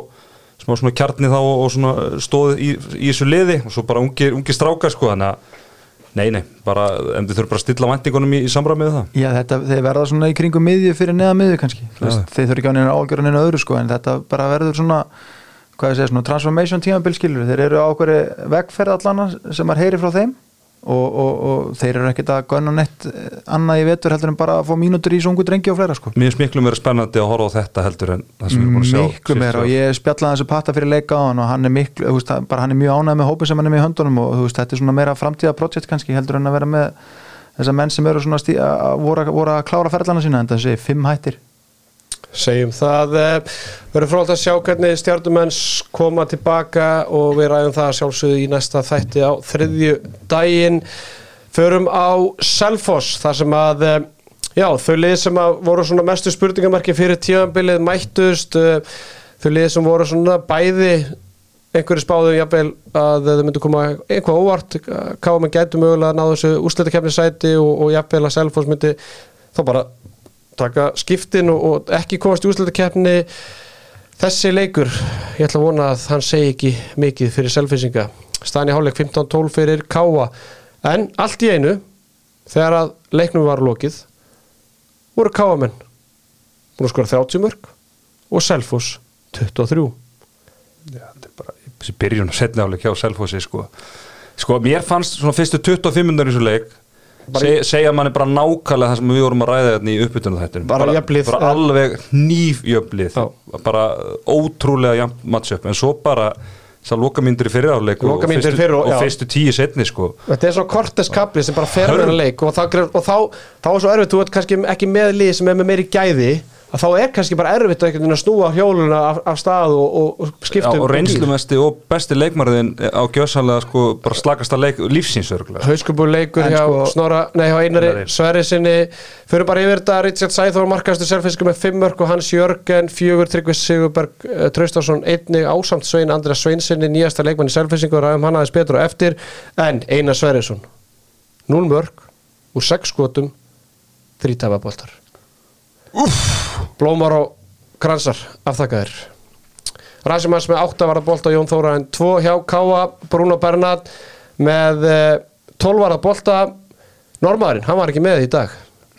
smá svona kjarni þá og svona stóð í, í þessu liði og svo bara ungir, ungir strákar sko, þannig að Nei, nei, bara, en þið þurfum bara að stilla væntingunum í, í samræmi við það. Já, þetta, þeir verða svona í kringum miðju fyrir neða miðju kannski. Þú veist, þeir þurfa ekki á neina ágjörun neina öðru sko en þetta bara verður svona hvað ég segja, svona transformation tímabil skilur þeir eru á okkur vegferð allana sem er heyri frá þeim og, og, og þeir eru ekkert að gunna neitt eh, annað í vetur heldur en bara að fá mínútur í sungu drengi og fleira sko. Mér finnst miklu meira spennandi að horfa á þetta heldur en það sem við erum búin að sjá miklu meira og ég spjallaði þessu patta fyrir leika á hann og hann er miklu, þú veist, bara hann er mjög ánægð með hópið sem hann er með í höndunum og þú veist, þetta er svona meira framtíða projekt kannski heldur en að vera með þessar menn sem eru svona að, voru, voru að klára ferðlana sína en þessi fimm hættir segjum það eh, verður frólægt að sjá hvernig stjórnumenns koma tilbaka og við ræðum það sjálfsögðu í næsta þætti á þriðju daginn. Förum á Selfoss þar sem að eh, já, þau lið sem að voru svona mestu spurningamarki fyrir tíðanbilið mættust eh, þau lið sem voru svona bæði einhverju spáðu jafnvel að þau myndu koma eitthvað óvart mann gætu mögulega að ná þessu úrslitakefnisæti og, og jafnvel að Selfoss myndi þá bara taka skiptin og, og ekki komast í úrslutakeppni Þessi leikur, ég ætla að vona að hann segi ekki mikið fyrir selfinsinga. Stani hálfleik 15-12 fyrir Káa. En allt í einu, þegar að leiknum var lokið, voru Káamenn búin að skora 30 mörg og Selfoss 23. Já, þetta er bara þessi byrjun og setni áleik hjá Selfossi sko. sko, mér fannst svona fyrstu 25 minnur í þessu leik seg, segja manni bara nákvæmlega það sem við vorum að ræða þetta í uppbytunum þetta Bara bara eh. alveg nýfjöflið bara ótrúlega jafn matchup. En svo bara það loka myndir í fyriráleik og, fyrir og- og fyrstu tíu setni sko. Þetta er svo kortes kapli sem bara fer Hörð. með hennar leik og, þá, og þá, þá er svo erfitt, þú ert kannski ekki með lið sem er með meiri gæði að þá er kannski bara erfitt að, að snúa hjóluna af, af stað og, og, og Já, skipta og reynslumesti og besti leikmarðin á gjössanlega sko bara slakasta leik lífsínsörglega Hauskubur leikur En hjá, sko- Snorra, nei, hjá Einari Einari. Sverri sinni fyrir bara yfir þetta Richard Sæþór markaðastu selfinsku með 5 mörg og Hans Jörgen, Fjögur, Tryggvi Sigurberg uh, Traustarsson, einnig ásamt Svein Andrés Sveinsinni, nýjasta leikmann í selfinsingu og ræðum hann aðeins betur og eftir. En Einar Sverrisson 0 mörg úr 6 skotum 3 tafaboltar Blómar og kransar afþakkaðir. Rasimans með 8 varða bolta Jón Þóra en 2 hjá Káa Bruno Bernat með eh, 12 varða bolta. Normaðurinn, hann var ekki með í dag.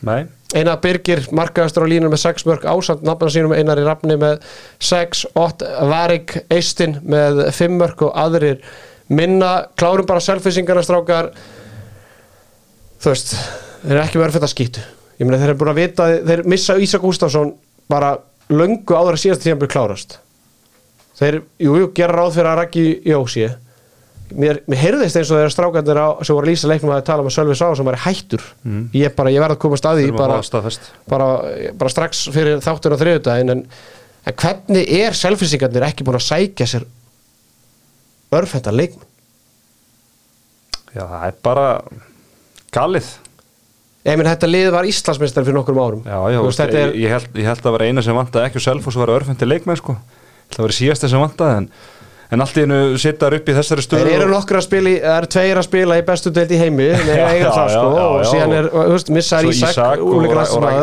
Nei, Einar Birgir, markaðastur á línur með 6 mörg ásamt nafna sínum Einar í rafni með 6, 8, Varik Eistin með 5 mörg og aðrir minna, klárum bara selfisingarna strákar. Þú veist, þeir eru ekki verið fyrir að skýtu ég meina þeir eru búin að vita, þeir missa Ísak Gustafsson bara löngu áður að síðast tíðan byrja klárast. Þeir, jú, jú, gera ráð fyrir að Raggi Jósi mér, mér heyrðist eins og þeirra strákandir á, sem voru að lýsa leiknum að tala um að Sölvi Sá sem var hættur ég bara, ég verð að koma staði bara, bara, bara strax fyrir þáttur á þriðudaginn en, en hvernig er selfisingarnir ekki búin að sækja sér örfenda leikmenn Já, það er bara galið ég minn þetta lið var Íslandsmeistar fyrir nokkrum árum. Já, já, veist, ég, er, ég, held, ég held að vera eina sem vantaði ekki og Selfoss var örfendi leikmenn sko. Það var síðasta sem vantaði en, en allt í hennu sittar upp í þessari stöðu þeir eru nokkur að spila það eru tveir að spila í bestu deild í heimi þeir eiga það sko og síðan er, þú veist, missaður Svo Ísak, og,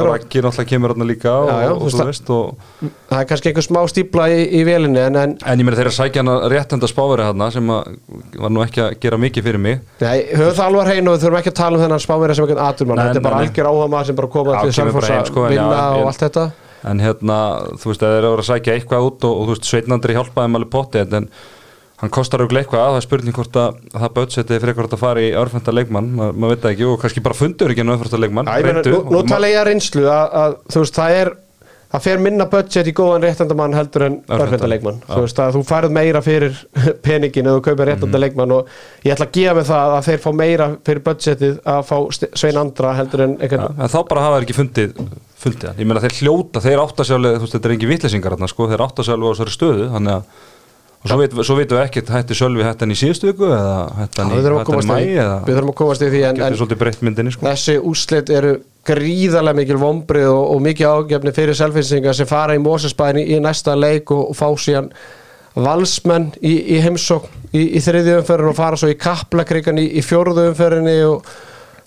Raggi náttúrulega kemur þarna líka og, þú veist það- veist og, það er kannski einhver smá stípla í, í vélinni en, en En ég meina þeir að sækja hana réttenda spáveri hana sem að, var nú ekki að gera mikið fyrir mig. Nei, höfum það alvar hreinu og við þurfum ekki að tala um þennan spáverið sem einhvern aturmann, Nei, þetta er bara algjör áhuga maður sem bara koma til en vinna og en- allt þetta En hérna, þú veist, að þeir eru að vera að sækja eitthvað út og, og þú veist, Sveitnandri hjálpaði alveg potti en hann kostar auðvitað eitthvað það er spurning hvort að það budgetið fyrir eitthvað að fara í örfenda leikmann, Ma, maður veit það ekki og kannski bara fundur ekki en örfenda leikmann meina, reyndu, nú, nú tala ég að reynslu að, að þú veist, það er það fer minna budget í góðan réttandamann heldur en örfendaleikmann þú veist að þú færð meira fyrir peningin eða þú kaupir réttandaleikmann og ég ætla að gefa mig það að þeir fá meira fyrir budgetið að fá Svein Andra heldur en Ja, en þá bara hafa þeir ekki fundið fundið hann, ég meina þeir hljóta, þeir átta sér alveg, þú veist, þetta er engin vitleysingar þarna, sko, þeir átta sér alveg á þessari stöðu, þannig að og svo, veit, svo veitum við ekkert, hætti Sölvi hættan í síðustu viku eða hættan í, mæ við þurfum að komast í því en, en myndinni, sko. Þessi úslit eru gríðarlega mikil vombrið og, og mikið ágefni fyrir selfinsingar sem fara í Mósesbæðin í, í næsta leik og, fá síðan valsmenn í, í heimsókn í, í þriðju umferðin og fara svo í kaplakrigan í, fjórðu umferðinni og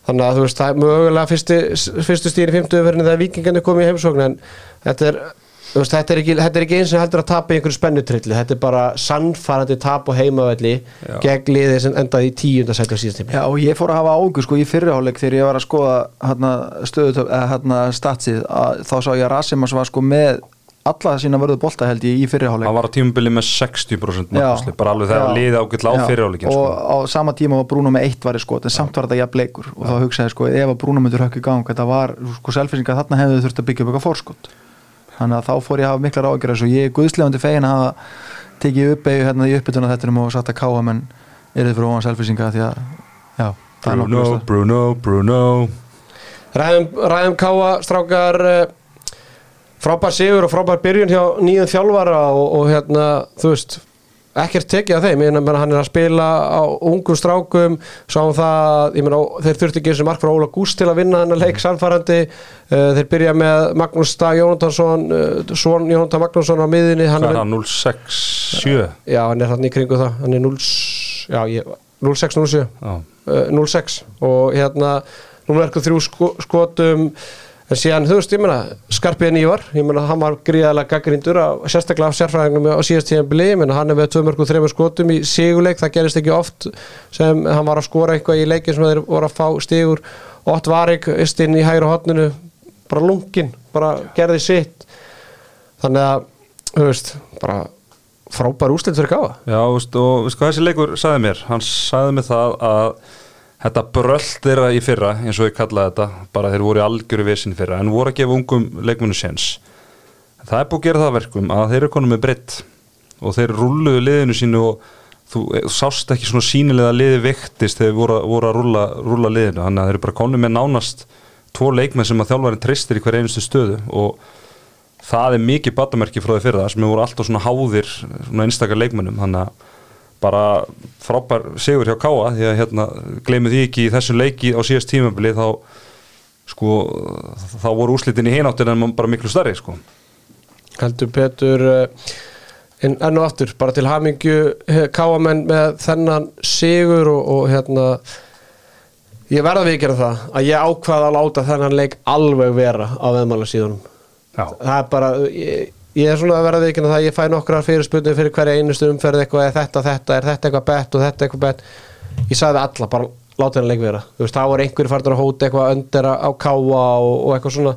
þannig að þú veist það er mögulega fyrstu, fyrstu stíðin í fymtu umferðinni þegar vikingarnir komið í heimsókn en þetta er Veist, þetta, er ekki, þetta er ekki eins og heldur að tapa í einhverju spennutrilli. Þetta er bara sannfærandi tap og heimavelli gegn liðið sem endaði í tíunda sæti á síðast tíma. Já, og ég fór að hafa águr sko í fyrriháleik þegar ég var að skoða hérna, stöðu, eða hérna statsið að þá sá ég að Rasimas var sko með alla sína vörðu bolta held ég í fyrriháleik hann var á tímubili með 60% Já. markvæsli, bara alveg þegar Já. liði ágætla á Já. fyriráleikin, og sko. á sama tíma var Bruno með eitt var skot en samt var þetta jafn leikur og þá hugsaði sko ef að Bruno myndur hökk í gang þetta var sko selfisinga þarna hefðu þurft að byggja upp eitthvað fórskot þannig að þá fór ég að hafa miklar ágjörðar og ég er guðslefandi fegin að hafa tekið upp eða hérna í uppbytuna þetta og sagt að káa menn er þið fyrir ofan selfisinga því að já, það er Bruno, nokkuð Bruno, Bruno. Ræðum, ræðum káa strákar eh, frábær sigur og frábær byrjun hjá nýjum þjálfara og, og hérna, þú veist ekkert tekið af þeim, ég meina hann er að spila á ungum strákum sáum það, ég meina þeir þurfti ekki eins og mark frá Óla Gúst til að vinna þennan leik sannfærandi, uh, þeir byrja með Magnús Dag Jónatansson uh, Svon Jónatan Magnússon á miðinni hann er, er hann, 067 já, hann er þannig í kringu það. Hann er 0, já, ég, 0607 já, uh, 06 og hérna núna er þrjú sko, skotum en síðan, þú veist, ég meina, Skarpiðin Ívar ég meina, hann var gríðalega gaggrindur sérstaklega af sérfræðingum á síðast tíðanbili ég meina, hann er með og þreymur skotum í siguleik það gerist ekki oft sem hann var að skora eitthvað í leikin sem þeir voru að fá stigur. Ott Varik, istinn í hægra hotninu bara lungin, bara gerði sitt. Þannig að, þú veist, bara frábær úslit fyrir gáða Já, veist, og veist hvað þessi leikur sagði mér, hann sagði mér það að þetta bröll þeirra í fyrra eins og ég kallaði þetta, bara þeir voru algjöru vissin fyrra, en voru að gefa ungum leikmennu séns. Það er búið að gera það að verkum að þeir eru konum með breytt og þeir rulluðu liðinu sínu og þú þú sást ekki svona sínilega liði vektist þegar voru, voru að rulla, rulla liðinu, þannig að þeir eru bara konum með nánast tvo leikmenn sem að þjálfarinn treystir í hver einustu stöðu og það er mikið batamerki frá því fyrra sem voru alltaf svona háðir svona einstakar leikmennum þannig að bara frábær sigur hjá Káa því að hérna gleymið því ekki í þessu leiki á síðast tímabili þá sko þá voru úrslitin í hináttin en bara miklu starri sko heldur Petur uh, en enn og aftur, bara til hamingju káamenn með þennan sigur og, og hérna ég verða við gera það að ég ákvaða að láta þennan leik alveg vera á veðmála síðunum Já. það er bara ég, ég er svona að verða við gera það að ég fæ nokkrar fyrirspurnir fyrir hverja einustu umferð eitthvað er þetta, þetta, er þetta eitthvað bett og þetta eitthvað bett? Ég sagði alla, bara láta þennan leik vera þú veist, þá var einhverju farnar að hóta eitthvað öndir á káa og, og eitthvað svona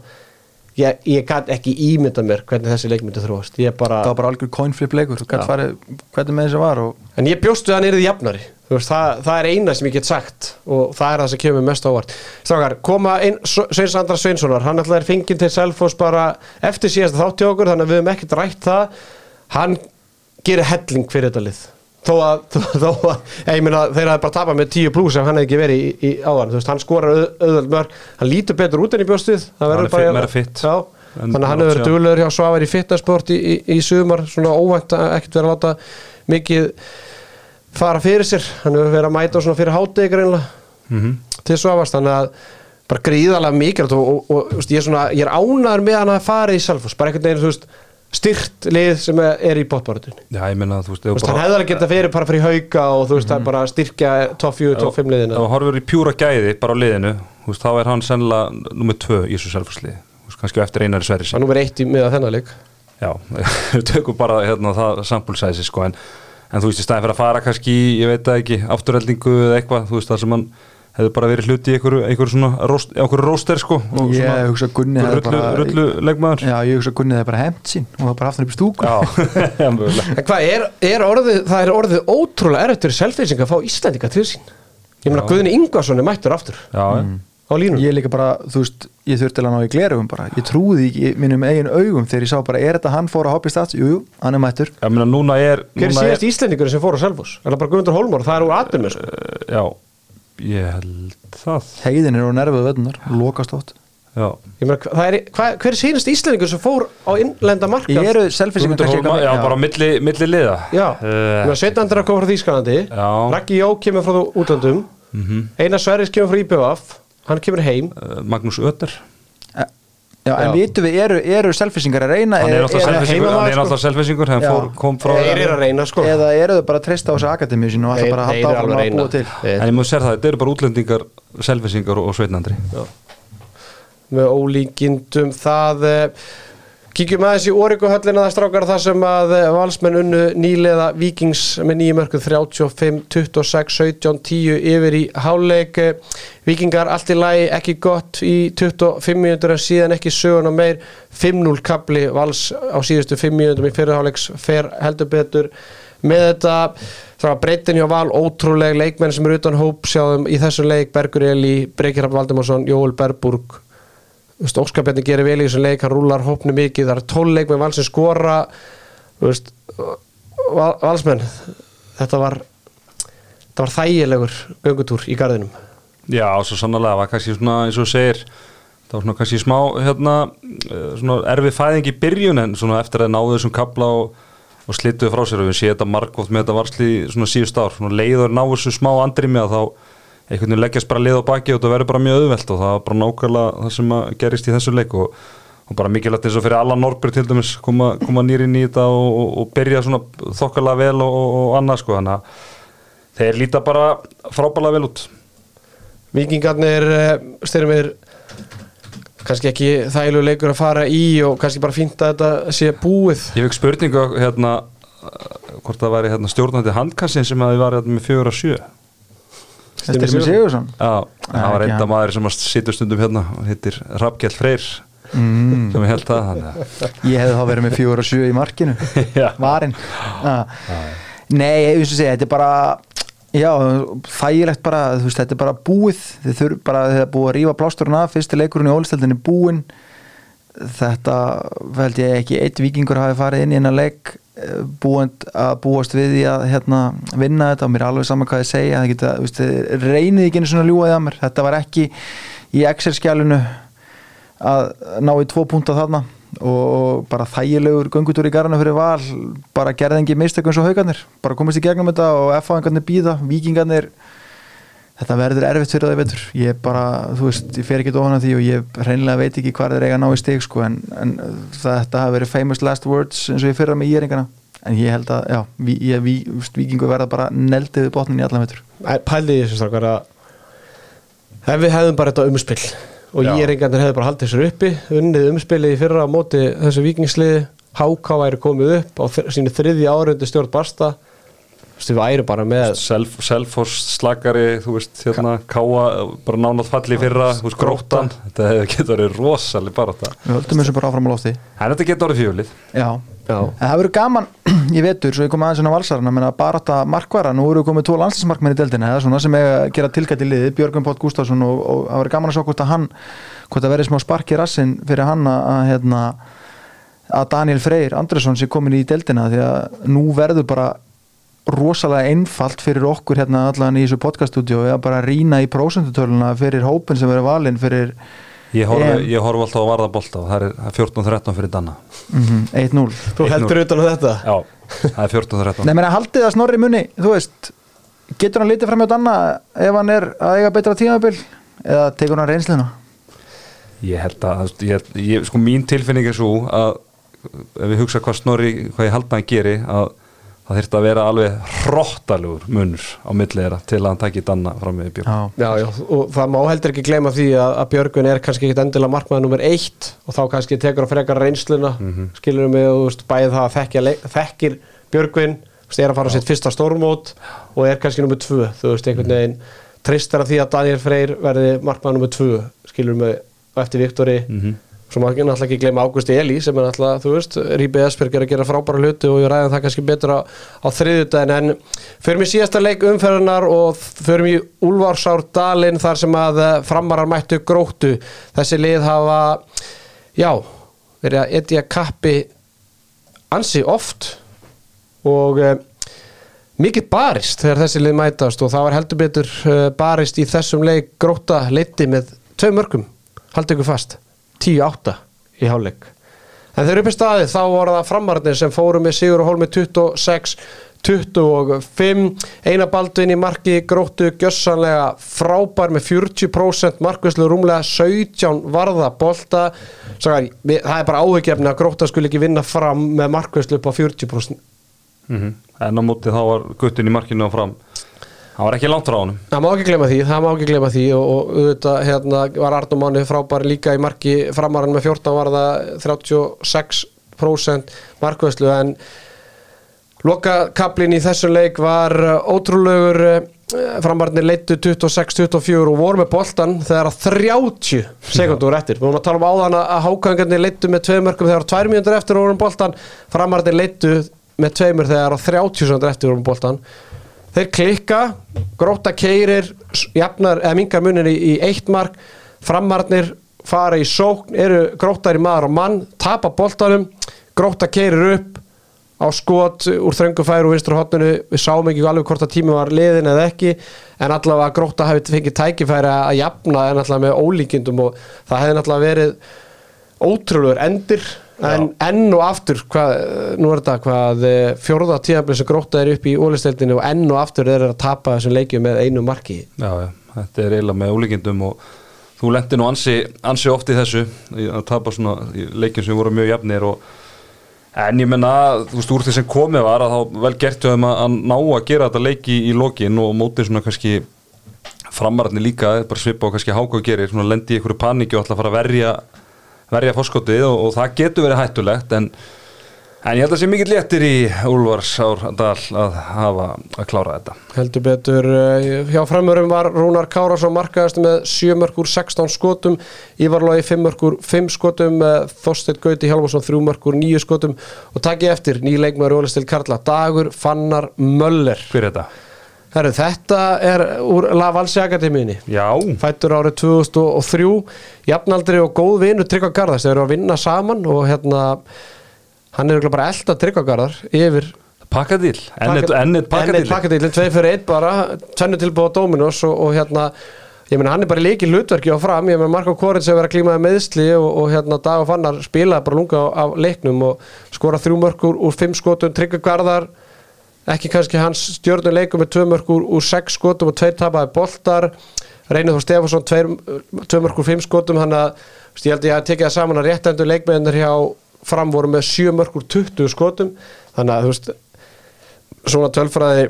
ég, ég gæti ekki ímynda mér hvernig þessi leik myndi þróast. Bara, það var bara algjör coinflip leikur. Farið, hvernig með þessi var og en ég bjóstu að hann yrði jafnari. Veist, það, það er eina sem ég get sagt og það er það sem kemur mest ávart Strákar, koma ein, Sveins Andra Sveinssonar. Hann ætlaði er fenginn til Selfoss bara eftir síðasta þátt hjá okkur þannig að við höfum ekkert rætt það. Hann gerir helling fyrir þetta lið þó að, þó, að ég meina, þeir hafði bara tapað með 10 pluss ef hann hefði ekki verið í, í áðan. Þú veist, hann skorar auð, auðvöld mörg hann lítur betur út enn í bjóstuð Hann er fit- meira fit. Já, þannig að hann hefur verið duglegur hjá Svavar í fittasport í, í, í sumar. Svona óvænt að ekkert vera að láta mikið fara fyrir sér. Hann hefur verið að mæta svona fyrir hátegi greinlega Mhm. til Svavars. Þannig að bara gríðarlega mikilvægt og, og, og, og ég, er svona, ég er ánæður með hann að fara í Selfoss. Bara einhvern veginn þú veist styrt lið sem er, í veist, hann hefði alveg getað fyrir bara fyrir hauka og þú veist, það er bara að styrkja top 4, top 5 liðina. hann horfur í pjúra gæði bara á liðinu veist, þá er hann sennilega nummið tvö í þessu selfhúsliði kannski eftir einari sverri það er eitt í miða þennan leik. Já, við tökum bara hérna, það samplesæsi sko en, en þú veist í staðin fyrir að fara kannski ég veit það ekki, afturheldingu eða eitthvað, þú veist það sem hann hefur bara verið hluti í einhverju, einhverju svona róst, einhverju róster sko og ég svona hugsa Gunni rullu, bara rullu leikmaður. Já, ég hugsa að Gunni hefði bara hemt sín og var bara aftan upp í stúku. Já, já, mögulega. En hvað er, er orðið, það er orðið ótrúlega erfitt fyrir selfising að fá Íslandinga til sín? Ég meina Já. Guðni Ingvarsson er mættur aftur. Já, á línum ég líka bara, þú veist, ég þurfti að ná í glerugum bara, ég trúði ekki í mínum eigin augum þegar ég sá bara, er þetta hann fór að hoppa í stats? Jú, jú, hann er mættur. Er Hver er síðast Íslandingur sem fór ég held það. Heiðin er á nervuð vöðunar, lokast Ég meina, hvað er, hvað, hver er síðast Íslandingur sem fór á innlenda markað? ég eru Hólmar, já, bara á milli, milli liða. Já, uh, Sveit Andra kom frá Þýskalandi. Já. Raggi Jó kemur frá útlöndum. Einar Sverris kemur frá IBF Hann kemur heim. Uh, Magnús Ötter já, en vitum við, eru, eru selfisingar að reyna Hann er alltaf selfisingur, hann er sko. fór, kom frá Þeir eru að reyna sko. Eða eru þau bara að treysta á þessu akademíu sín og alltaf bara að halda áfram að búa til. En ég múið sér það, þetta eru bara útlendingar, selfisingar og, og sveitnandri með ólíkindum það eh, kíkjum aðeins í Origo-höllina það strákar þar sem að eh, valsmenn unnu nýleða Vikings með nýjum mörgum 35, 26, 17, 10 yfir í háleik Vikingar allt í lagi, ekki gott í 25 minútur en síðan ekki sögun og meir. 5-0 kapli vals á síðustu 5 minútum í fyrirháleiks fer heldur betur með þetta. Það var breytin hjá val, ótrúleg leikmenn sem eru utan hóp sjáðum í þessu leik Bergur Eli, Breykir Rapp Valdimarsson, Jóel Berburg Óskarbjarni gerir vel í þessum leik hann rúlar hópnu mikið, það er tónleik með val sem skora veist, val, valsmenn þetta var þetta var þægilegur göngutúr í garðinum. Já, svo sannlega, það var kannski svona, eins og segir það var svona kannski smá hérna, eh, svona erfið fæðing í byrjun en svona eftir að náðu þessum kapla og, og slituðu frá sér og við séum þetta margótt með þetta varsli svona síðust ár, svona leiður náðu þessu smá andrými að þá einhvern veginn leggjast bara lið á baki og þetta verður bara mjög auðvelt og það var bara nákvæmlega það sem að gerist í þessu leik og, og bara mikilvægt eins og fyrir Allan Norbjörn til dæmis koma, koma nýr inn í þetta og, og, og byrja svona þokkalega vel og, og, og annað sko. Þannig að þeir líta bara frábælega vel út. Vikingarnir uh, styrir mér kannski ekki þægilegu leikur að fara í og kannski bara fínt að þetta sé búið. Ég fekk spurningu hérna uh, hvort það væri hérna, stjórnandi handkassin sem að þið var hérna, með fjögur og sjö Með Sigursson Já, það var hann. maður sem að situr stundum hérna og hittir Rappkjell Freyr mm. sem ég held það þannig að- Ég hefði þá verið með fjóra og sjö í markinu. Varinn. Nei, ég veist að segja, þetta er bara Já, þægilegt bara þú veist, þetta er bara búið þið þurf bara, er búið að rífa plásturinn af fyrsti leikurinn í ólisteldinni búinn þetta held ég ekki eitt vikingur hafi farið inn í hennar leik eh, búið að búast við því að hérna, vinna þetta og mér er alveg saman hvað ég segja geta, þið reynið ekki einu svona ljúaði að mér. Þetta var ekki í Excel-skjálunu að ná í tvo púnta þarna og bara þægilegur göngutur í garðinu fyrir val bara gerði engi mistökum svo haugarnir bara komist í gegnum þetta og F-fáingarnir býða vikingarnir þetta verður erfitt fyrir það veitur ég bara, þú veist, ég fer ekki ofan að því og ég reynilega veit ekki hvað þeir eiga að ná í stig sko, en, en þetta hafi verið famous last words eins og ég fyrra með íringana en ég held að, já, vi, ég, vi, vikingu verða bara neldiði botnin í allan veitur Æ, pældi í þessu strákar að ef við hefðum bara þetta umspill og Já. ég reyngarnir hefðu bara haldið sér uppi unnið umspilið í fyrra á móti þessu vikingsliði HK væri komið upp á þr- sínu þriði árundu stjórn Barsta við væri bara með Self, Selfors slagari, þú veist, hérna Káa, bara nánað falli í fyrra þú veist, gróttan, þetta getur verið rosalega bara þetta, við höldum þessu bara áfram á lofti. En þetta getur orðið fjölið já, Já. En það verður gaman í vetur, svo ég kom aðeins inn á valsarana menna bara þetta markvara, nú eru komið tvo landslismarkmenn í deildina, það er svona sem er að gera tilgætt í liði, Björgum Pátt Gustafsson og, og það verður gaman að sjá hvort að hann hvort það verður smá spark í rassin fyrir hann að, að, hérna, að Daniel Freyr Andresson sé komin í deildina því að nú verður bara rosalega einfalt fyrir okkur hérna allan í þessu podcaststudió að bara rýna í prósendutöluna fyrir hópin sem verður valinn fyrir Ég ég horfi alltaf á varðabolta og það er það er 14-13 fyrir Danna. Mm 1-0 Þú heldur utan á þetta? Já, það er 14-13 Nei, meina haldið að snorri munni, þú veist getur hann litið fram hjá Danna ef hann er að eiga betra tímabil? Eða tekur hann reynsluna? Ég held að, ég, ég, sko mín tilfinning er svo að ef við hugsa hvað Snorri, hvað ég held að hann geri að það þurfti að vera alveg hrottalugur munur á milli þeirra til að hann taki Danna fram með Björn Já, Já, já, og það má heldur ekki gleyma því að, að Björgun er kannski ekkit endilega markmaður nummer eitt og þá kannski tekur að frekar reynsluna mm -hmm. skilur mig og þú veist, bæði það að þekkja, þekkir Björgun, veist, er að fara á sitt fyrsta stórmót og er kannski nummer tvö þú veist, einhvern veginn tristar að því að Daniel Freyr verði markmaður nummer tvö skilur mig, og eftir Viktori svo ekki náttúrulega ekki gleyma Ágústi Eli sem er náttúrulega, þú veist, Ríbi Esberg er að gera frábæra hluti og ég ræði það kannski betur á, á þriðjudaginn en förum í síðasta leik umferðunar og förum í Úlfarsárdalinn þar sem að eh, framarar mættu gróttu. Þessi lið hafa já, verið að etja kappi ansi oft og uh, mikið barist þegar þessi lið mætast og það var heldur betur uh, barist í þessum leik. Gróta leiti með tvei mörgum haldið ykkur fast, 10-8 í hálfleik. En þegar upp í staði þá voru það framarnir sem fóru með Sigur og Hólmi 26 25 eina baldvin í marki gróttu gjössanlega frábær með 40% markvislu rúmlega 17 varða bolta. Það er bara áhugjefni að grótta skuli ekki vinna fram með markvislu upp á 40% mm En á móti þá var guttin í markinu á fram hann var ekki langt frá honum. Það má ekki glema því, það má ekki glema því og, og auðvitað hérna, var Arnum Máni frábær líka í marki framarann með 14 var það 36% markvæslu en lokakablin í þessum leik var ótrúlegur framarnir leittu 26-24 og voru með boltan þegar að 30 sekundur eftir, við vorum að tala um áðan að hákangarnir leittu með tvei mörgum þegar að 2 mínútur eftir voru um boltan framarnir leittu með tveimur þegar að 30 sekundur eftir voru um boltan þeir klikka, gróta keirir jafnar, eða mingar munir í, í eitt mark, framarnir fara í sókn, eru grótar í maður og mann, tapa boltanum gróta keirir upp á skot úr þröngu færu og vinstur hotninu við sáum ekki alveg hvort að tími var liðin eða ekki, en allavega gróta hafi fengið tækifæri að jafna en allavega með ólíkindum og það hefði allavega verið ótrúlegur endir en enn og aftur hvað, nú er þetta hvað eh, fjórða tíðanbli sem gróta er upp í ólisteildinu og enn og aftur er að tapa þessum leikjum með einu marki. Já, já, þetta er eiginlega með ólíkindum og þú lendi nú ansi, ansi oft í þessu að tapa svona leikjum sem voru mjög jafnir og en ég menna, þú veist, úr því sem komið var að þá vel gert við þeim að, að ná að gera þetta leiki í lokin og mótið svona kannski framararni líka, bara svipa og kannski háka og gerir, svona lendi í einhverju paníki og ætla að fara að verja verja fórskotið og, og það getur verið hættulegt en, en ég held að sé mikið léttir í Úlfars Árdal að hafa að klára þetta Heldur betur, eh, hjá framörum var Rúnar Kárásson markaðast með 7 mörg úr 16 skotum, Ívar Lói 5 mörg úr 5 skotum, eh, Þorsteinn Gauti Hjálmarsson 3 mörg úr 9 skotum og takk ég eftir, ný leikmaður Ólistil Karla, Dagur Fannar Möller. Hver er þetta? Herru, þetta er úr La Valsi Akademíunni. Já, Fættur árið 2003, jafnaldri og góð vinur Tryggva Garðars, þeir eru að vinna saman og hérna, hann er bara elda Tryggva Garðar yfir pakkadíl Ennett Ennið pakkadíl pakkadílinn, tvei fyrir einn bara tvennu tilbúið á Dominos og, og hérna ég meina hann er bara líki hlutverki á fram. Ég meina Marko Korins hefur verið að klímaði meðsli og, og hérna Dag og Fannar spilaði bara lunga á, á leiknum og skora þrjú mörkur úr fimm skotum, Tryggvi Garðar ekki kannski hans stjórnum leikum með tvö mörkur úr sex skotum og tveir tapaði boltar. Reynir Þór Stefánsson tveir, tvö mörkur fimm skotum hann að ég held ég að tekið það saman að réttendur leikmennir hjá fram voru með sjö mörkur 20 skotum. Þannig að þú veist svona tölfræði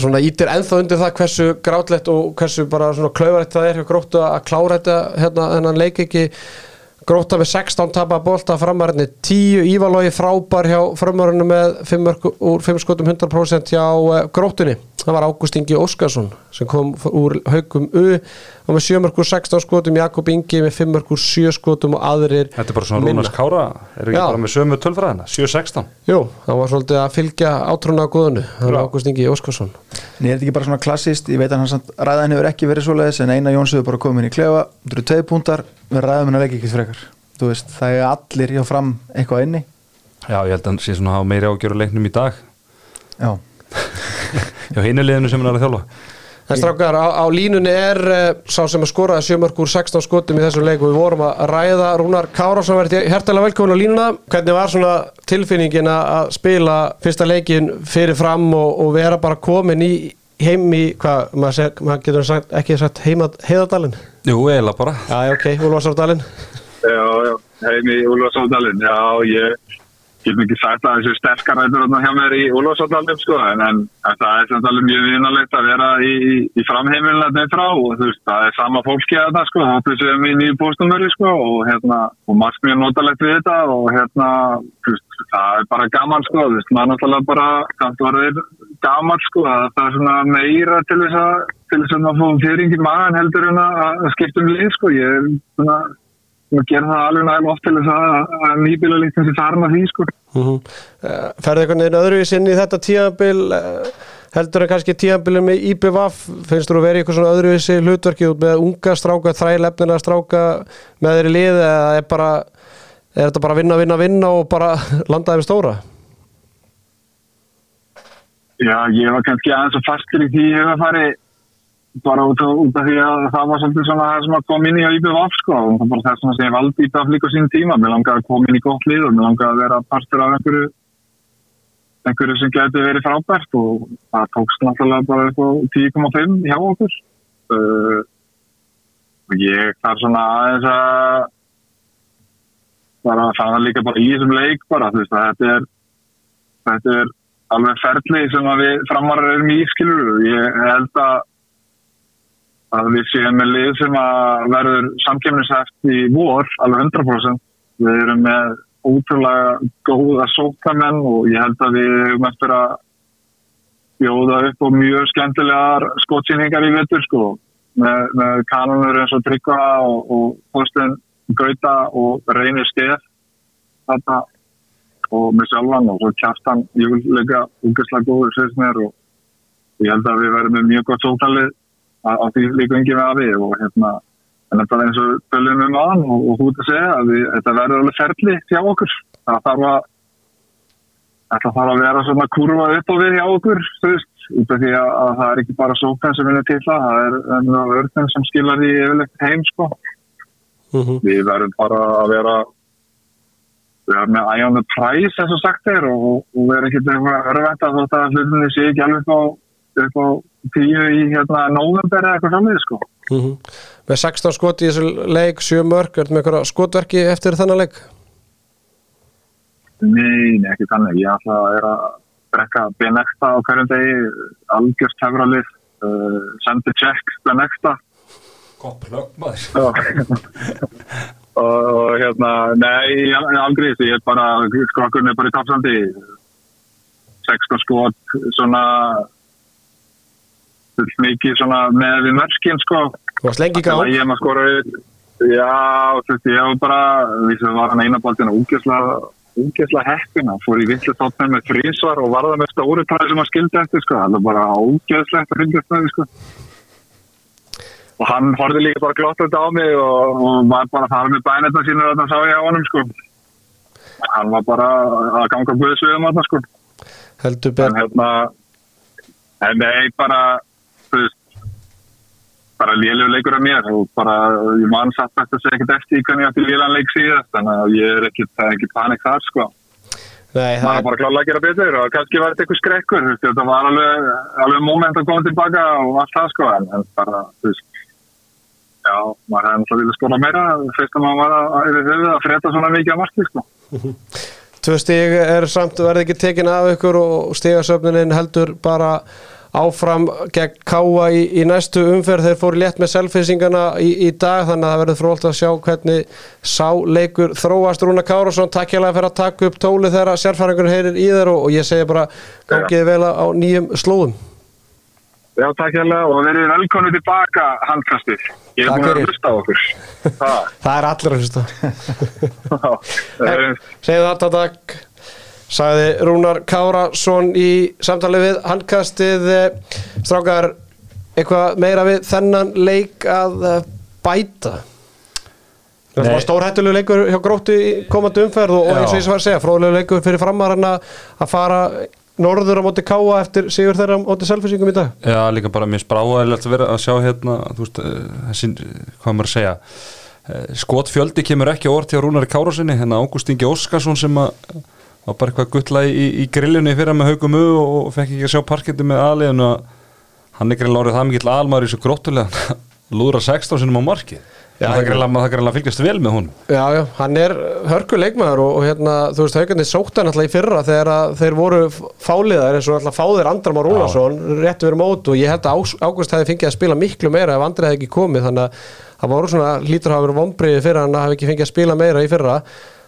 svona ítir ennþá undir það hversu grátlegt og hversu bara svona klauvarætt það er hjá gróttu að klára þetta hérna þennan leik ekki grótta við 16 tapa bolta framarinn 10 Ívalói frábær hjá framarinn með 5 mörk úr 5 skotum 100% hjá uh, gróttunni. Það var Ágúst Ingi Óskarsson sem kom úr haugum U. Og með 7 mörk úr 16 skotum Jakob Ingi með 5 mörk úr 7 skotum og aðrir Þetta er bara svona minna. Rúnars Kára Eru ekki Já. bara með sömu tölfræðina? 7-16 Jú, hann var svolítið að fylgja átrúna á góðunu, hann var Ágúst Ingi Óskarsson. En er þetta ekki bara svona klassist, ég veit að hann samt ræðan hefur ekki verið svoleiðis en eina Jóns hefur bara komið inn í klefa, þú eru tvei púntar við ræðum hennar leik ekkert frekar. Þú veist, það er allir hjá fram eitthvað inni. Já, ég held að hann sé svona að hafa meiri ágjör á leiknum í dag. Já, Já, hinu liðinu sem hann er að þjálfa En strákar, á, á línunni er uh, sá sem að skoraði sjömörk úr 16 skotum í þessum leik og við vorum að ræða Rúnar Kárásson verið hærtalega velkomin á línuna. Hvernig var svona tilfinningin að spila fyrsta leikin fyrir fram og, og vera bara komin í heim í, hvað, maður, maður getur sagt, ekki sagt heima, heiðadalinn Jú, eiginlega bara. Já, ok, Úlfarsárdalinn Já, já, heim í Úlfarsáldalinn, já, ég get mikið sagt að þessu sterkar rættur þarna hjá mér í Úlfarsáldalinn, sko, en, en, það er samt alveg mjög vinalegt að vera í, í, í framheimilina þeim frá og þú veist, það er sama fólki að þetta, sko, það er sem í nýju póstumöri, sko, og hérna, og margt mjög notalegt við þetta og hérna, veist, það er bara gaman, sko, þú veist, maður náttúrulega bara, samt varðir gaman, sko, að það er svona meira til þess að, til þess að maður fóðum fyrring í maðan heldur en að að skipta um lið, sko, ég er svona, og gera það alveg nægilega oft til þess að, að nýbíla líkt þessi farin af því sko. mm -hmm. uh, Ferði einhvern veginn öðruvísi inn í þetta tíabil uh, heldur en kannski tíabilið með IPVAF finnst þú að vera í eitthvað svona öðruvísi hlutverki út með unga stráka, þrælefnilega stráka með þeirri lið eða er bara er þetta bara vinna, vinna, vinna og bara landaði við stóra Já, ég var kannski aðeins að fastur í því að fari bara út, af- út af því að það var svolítið svona það sem að koma inn í að IBVF sko. Og það var bara þess að ég valdi IBVF líka á sín tíma. Mér langaði að koma inn í gott og mér langaði að vera partur af einhverju einhverju sem geti verið frábært. Og það tókst náttúrulega bara á 10,5 hjá okkur. Uh, og ég þarf svona aðeins að bara að það líka bara í þessum leik bara þú veist að þetta er þetta er alveg ferli sem að við framarar erum í skilur ég held að við séum með lið sem að verður samkemnishæft í vor alveg 100% við erum með ótrúlega góða sótamenn og ég held að við höfum eftir að bjóða upp og mjög skemmtilegar skotsýningar í vettur sko. Með, með kanonur eins og Tryggva og, Þorstein Gauta og Reynir Steff þetta og með sjálfan og svo kjaftan júleika ungarslega góður sérst mér og ég held að við verðum með mjög gott sótalið á því líka engi með afi og hérna en þetta er eins og tölum um aðan og, og ert að segja að við, þetta verður alveg ferli hjá okkur það þarf að þetta þarf að vera svona kurva upp á við hjá okkur þú veist, út af því að, að það er ekki bara sókan sem vinur til það, það er, er örnum sem skilar því yfirlegt heim sko mm -hmm. við verðum bara að vera við erum með the price eins og sagt er og, og vera ekki örvænt að þótt að hlutinni sé ekki alveg upp á, upp á tíu í hérna november eða eitthvað samvið sko. Mm með 16 skot í þessu leik 7 mörg, er þetta með eitthvað skotverki eftir þennan leik? Nei, nei, ekki þannig. Ég ætla að er að drekka Benekta á hverjum degi, algjörst hefralið, uh, sendi check Benekta Gott plögg maður. Og, og, hérna, nei, aldrei ég er bara, skrokkurinn er bara í tapsandi 16 skot svona mikið svona með við mörskinn sko. Þú varst lengi gang ég maður skora við já, þú veist, ég var bara við sem var hann eina baldina úgesla heppina, fór í villu tóttnum með frísvar og varða með stóri træði sem hann skildi eftir sko, það var bara ógeðslegt að fylgjast með því sko. Og hann horfði líka bara glottandi á mig og, og var bara að fara með bænetta sínur og þetta sá ég á honum sko. Hann var bara að ganga guðsviðum þarna sko. Heldur en betur hérna en nei bara veist bara lélegu leikur af mér og bara ég mann satt að segja ekkert eftir í hvernig ég átti lélan leik síðast þannig að ég er ekkert, það er ekki panik þar sko. Nei, það er bara klálega að gera betur og kannski var þetta eitthvað skrekkur þetta var alveg, alveg moment að koma tilbaka og allt það sko en, bara, þú veist já, maður hefði náttúrulega vilja skóla meira fyrst að maður var að, höfuð að freda svona mikið að marki sko. Tvö stig er samt verði ekki tekin af ykkur og stigasöfnunin heldur bara áfram gegn Káa í, í næstu umferð. Þeir fóru létt með selfinsingana í, í dag þannig að það verður frólt að sjá hvernig sá leikur þróast. Rúna Kárasson takk hérlega fyrir að taka upp tóli þegar sérfæringur heyrir í þeir og, og ég segi bara gangiði vel á nýjum slóðum. Já, takk hérlega og verið velkonu tilbaka handkastið. Ég er búin að hlusta á okkur. Það. Það er allir að hlusta. Segðu þetta takk sagði Rúnar Kárasson í samtali við handkastið eh, strákar eitthvað meira við þennan leik að eh, bæta? Það var stórhættulegu leikur hjá gróttu í komandi umferð og, eins og ég var að segja, fróðulegu leikur fyrir framarana að fara norður á móti káa eftir sigur þeirra á móti selfisingum í dag. Já, líka bara mér spráðilegt að vera að sjá hérna, veist, eh, þessi, hvað maður að segja skotfjöldi kemur ekki orð til Rúnari Kárasinni, hérna Ágúst Ingi Óskarsson sem að var bara eitthvað guttla í, í grillunni fyrir með haugum og, og fekk ekki að sjá parketti með aðliðinu að hann er greinlega orðið það mikill almaður í svo gróttulega. Lúðra 16 sinum á markið. Það er greinlega að fylgjast vel með hún Já, já, hann er hörku leikmaður og, og hérna, þú veist, haugandi sótt hann alltaf í fyrra þegar að þeir voru fáliðar eins og alltaf fáðir Andram og Rúnarsson rétt verið mót og ég held að Ágúst hefði fengið að spila miklu meira ef Andri hefði ekki komið þannig að það voru svona hlýtur hafa verið vombriði fyrir hann að hafa ekki fengið að spila meira í fyrra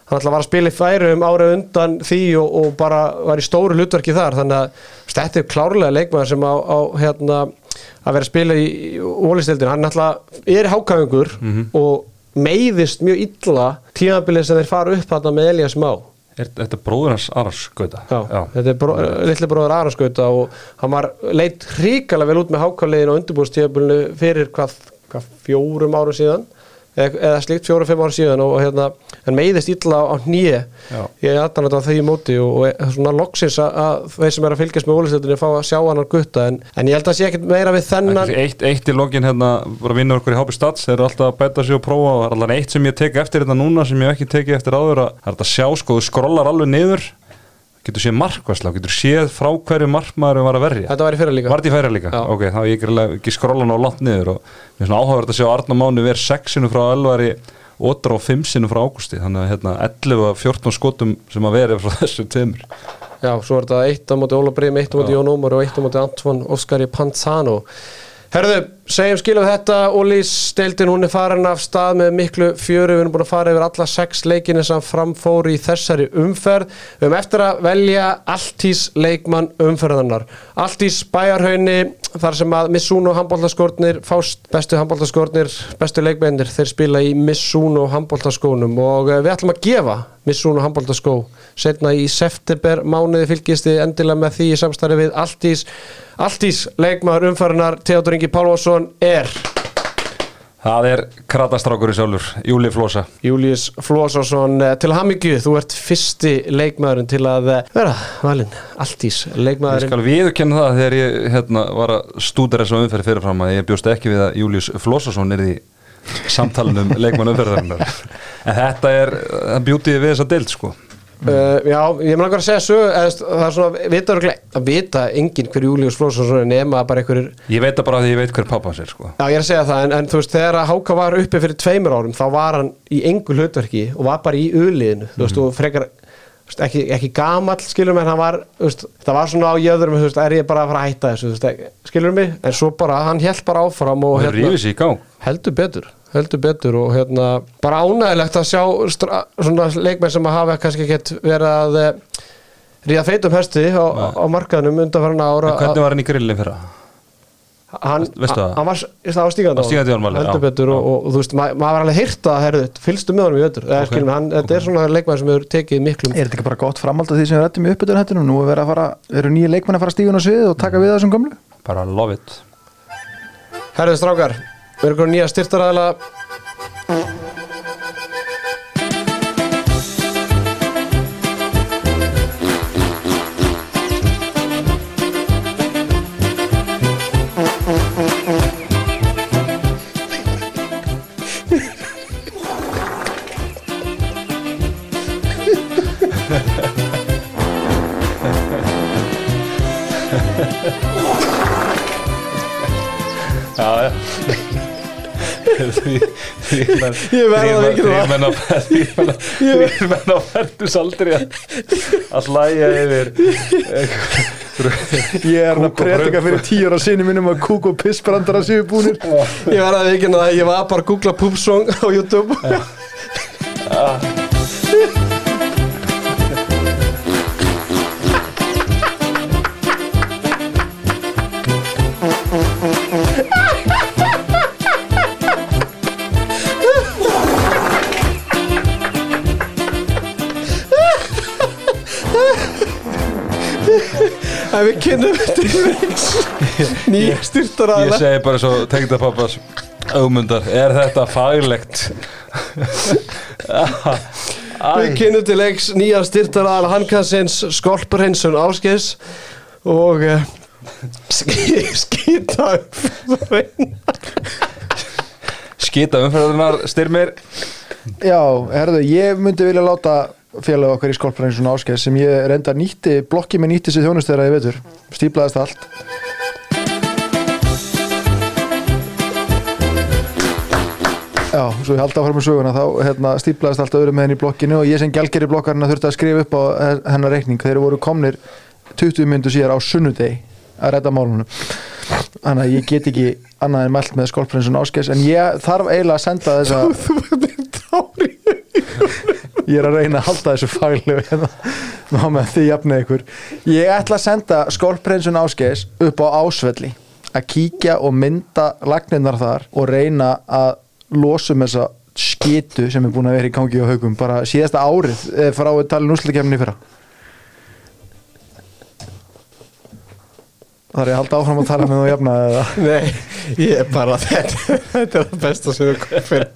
hann alltaf var að spila í færum árið undan því og, og bara var í stóru hlutverki þar. Þannig að þetta er klárlega leikmaður sem á, á hérna, að vera að spila í ólistildin hann alltaf er hákæfingur og meiðist mjög illa tímabilið sem þeir fara upp þarna með Elias Má. Er þetta bróður hans Arars Gauta? Já, þetta er bró, litli bróður Araskauta og hann var leitt hrikalega vel út með hákáliðin og undirbúrstíðabulinu fyrir hvað, hvað fjórum árum síðan eða, slíkt fjórum-fimm árum síðan og, og hérna, en meiðist illa á nýje ég aðtan þetta á því móti og, og svona loksins að, að þeir sem er að fylgjast með ólistöldinni fá að sjá hann gutta en, en ég held að sé ekkert meira við þennan Eitt, eitt í lokin hérna voru vinnur okkur í Hápi Stats þeir eru alltaf að bæta sig og prófa og er alltaf eitt sem ég tek eftir þetta núna sem ég ekki tekið eftir áður að það er að sjá sko, þú skrollar alveg niður getur séð markværsla, getur séð frá hverju markmaðurum var að verja. Þetta var í fyrra líka. Var þetta í færa líka? Já. Ok, þá ég ekki, ekki skrollan á langt niður og mér er svona áhugavert að sjá Arna Mánu verið 6 sinu frá Elvari Ótra og 5 sinu frá Ágústi. Þannig að hérna 11 af 14 skotum sem að verið frá þessu tveimur. Já, svo er þetta eitt á móti Óla Brim, eitt á móti Jón Ómar og eitt á móti Anton Óskari Panzano. Herðu, segjum skilum þetta Ólís deildin, hún er farin af stað með miklu fjöru, við erum búin að fara yfir alla sex leikinni sem framfóru í þessari umferð. Við höfum eftir að velja alltís leikmann umferðarnar alltís bæjarhaunni, þar sem að Missuno handbóltaskórnir fást bestu handbóltaskórnir, bestu leikmennir þeir spila í Missuno handbóltaskónum og eh, við ætlum að gefa Missuno handbóltaskó setna í september. Mánuði fylgist þið endilega með því í samstarfi við Altís Altís leikmaður umfærunar Theodor Ingi Pálvarsson er Það er kratastrákur í sjálfur, Júli Flosa. Július Flósásson til hamingju, þú ert fyrsti leikmaðurinn til að eh, vera valinn. Altís Ég leikmaðurinn skal viðurkenna það þegar ég hérna, var að stúdera þessu umferð fyrirfram að ég bjóst ekki við að Július Flossason er í samtalinu um leikmann umferðarinnar. En þetta er, það bjútið við þessa deild sko Uh, já, ég með langar að segja eða, það er svona, vita örugglega- að vita enginn hver Július Flósásson er nema bara einhverjur Ég veit það bara að ég veit hver pappa hans er sko. Já, ég er að segja það, en, en þú veist, þegar að Háka var uppi fyrir tveimur árum, þá var hann í engu hlutverki og var bara í uliðinu, þú veist, og frekar veist, ekki, ekki gamall, skilur mig, en hann var, veist, það var svona á jöðurum, þú veist, er ég bara að fara að hætta þessu, veist, skilur mig, en svo bara, hann held bara áfram og hérna, sér heldur betur, heldur betur og hérna bara ánægilegt að sjá leikmenn sem að hafa kannski ekkert verið að eh, ríða feitum hesti á, á markaðnum undanfarna ára Hvernig var hann í grillin hann, veistu það? hann var, það var stígandi já, betur og, og, þú veist, ma maður var alveg heyrt að herðu, fylgstu með honum í öður okay. skilum, hann, þetta er svona leikmenn sem hefur tekið miklum Er þetta ekki bara gott framhald af því sem við rættum í uppbytun hættinu? Nú er verið að fara, eru nýja leikmenn að fara stígun á svið og taka við þessum gömlu? Bara love it herðu strákar, við erum konið nýja styrtaræðila Ég verð að viðurkenna það. Þrýr menn á færtusaldri að hlæja yfir Ég er að brauð. fyrir tíu ára sinni minnum að kúk og pissbrandara séu búnir ég var að veikina það, ég var bara að googla poop song á YouTube En við kynnum þetta nýja Ég styrtaræðila segi bara svo tengda pappas Ögmundar, er þetta faglegt? Við kynnum til leiks nýja styrtaræðila Hankassins Skolpur Hinsson Áskis og uh, skýta upp Skita umferðunar styrmir. Já, herðu, ég myndi vilja láta félag okkar í skolpræðin svona áskeið sem ég reynda nýtti, blokki með nýtti sér þjónustæra í vetur, stíplaðist allt. Já, svo ég haldi áfram með söguna þá hérna, stíplaðist allt öðrum með henni í blokkinu og ég sem gælgeri blokkarinn þurfti að skrifa upp á hennar reikning, þeir voru komnir 20 myndu síðar á sunnudegi að redda málunum. Þannig að ég get ekki annað en mælt með skolpræðin svona áskeið en ég þarf eiginlega að senda þessa ég er að reyna að halda þessu faglegu hérna. Ná með því jafnið ykkur. Ég ætla að senda skólprinsun áskeis upp á ásvelli að kíkja og mynda lagninnar þar og reyna að losa um þessa skitu sem er búin að vera í gangi á haugum bara síðasta árið eh, frá að tala núsleikefni fyrra þar er að halda áfram að tala með þú jafna eða? Nei, ég er bara þetta Þetta er það besta sem við komum fyrir.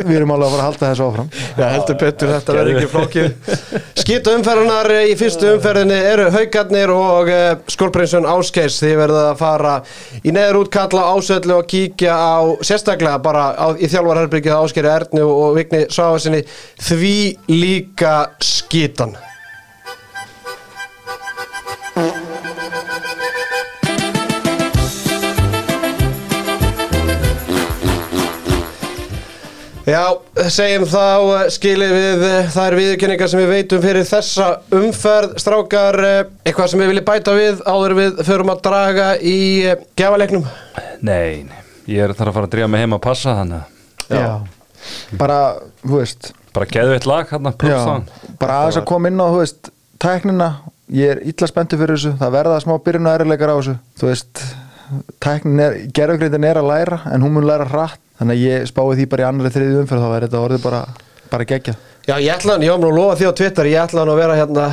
Við erum alveg að fara að halda þessu áfram. Já, heldur betur, þetta verður ekki flókið Skýta umferðunar í fyrstu umferðinni eru haugarnir og uh, skólprinsun Áskeis Þið verða að fara í neður útkalla ásöllu og kíkja á sérstaklega bara á, í þjálfarherbyggið Áskeri Erni og Vigni Sáfasinni því líka skýtan Já, segjum þá eh, skilið við eh, þær viðurkenningar sem við veitum fyrir þessa umferð strákar, eh, eitthvað sem við viljum bæta við áður við förum að draga í gjafaleiknum? Nei, nei, ég er þar að fara að drífa mig heim að passa þannig að já. bara, þú veist. Bara geðu eitt lag hérna, Já, prófstaðan bara aðeins að koma inn á, þú veist, tæknina. Ég er illa spenntur fyrir þessu. Það verða smá byrjun og erleikar á þessu þú veist, tæknin er er að læra, en hún mun læra hratt. Þannig að ég spái því bara í annari þriði umferð þá er þetta orðið bara, bara geggjað. Já, ég ætla hann, ég var nú að lofa því á Twitter ég ætla hann að vera hérna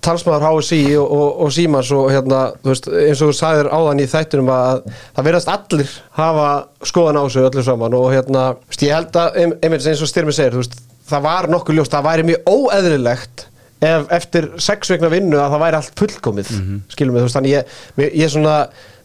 talsmaður HSI og, og, og Símans og hérna, þú veist, eins og þú sagðir áðan í þættunum að það verðast allir hafa skoðan á sig öllu saman og hérna, þú veist, ég held að ein- einmitt eins og Styrmi segir, þú veist, það var nokkuð ljóst, það væri mjög óeðlilegt ef eftir sex vikna vinnu að það væri allt fullkomið, skilum við, þú veist, þannig ég, mér- ég svona,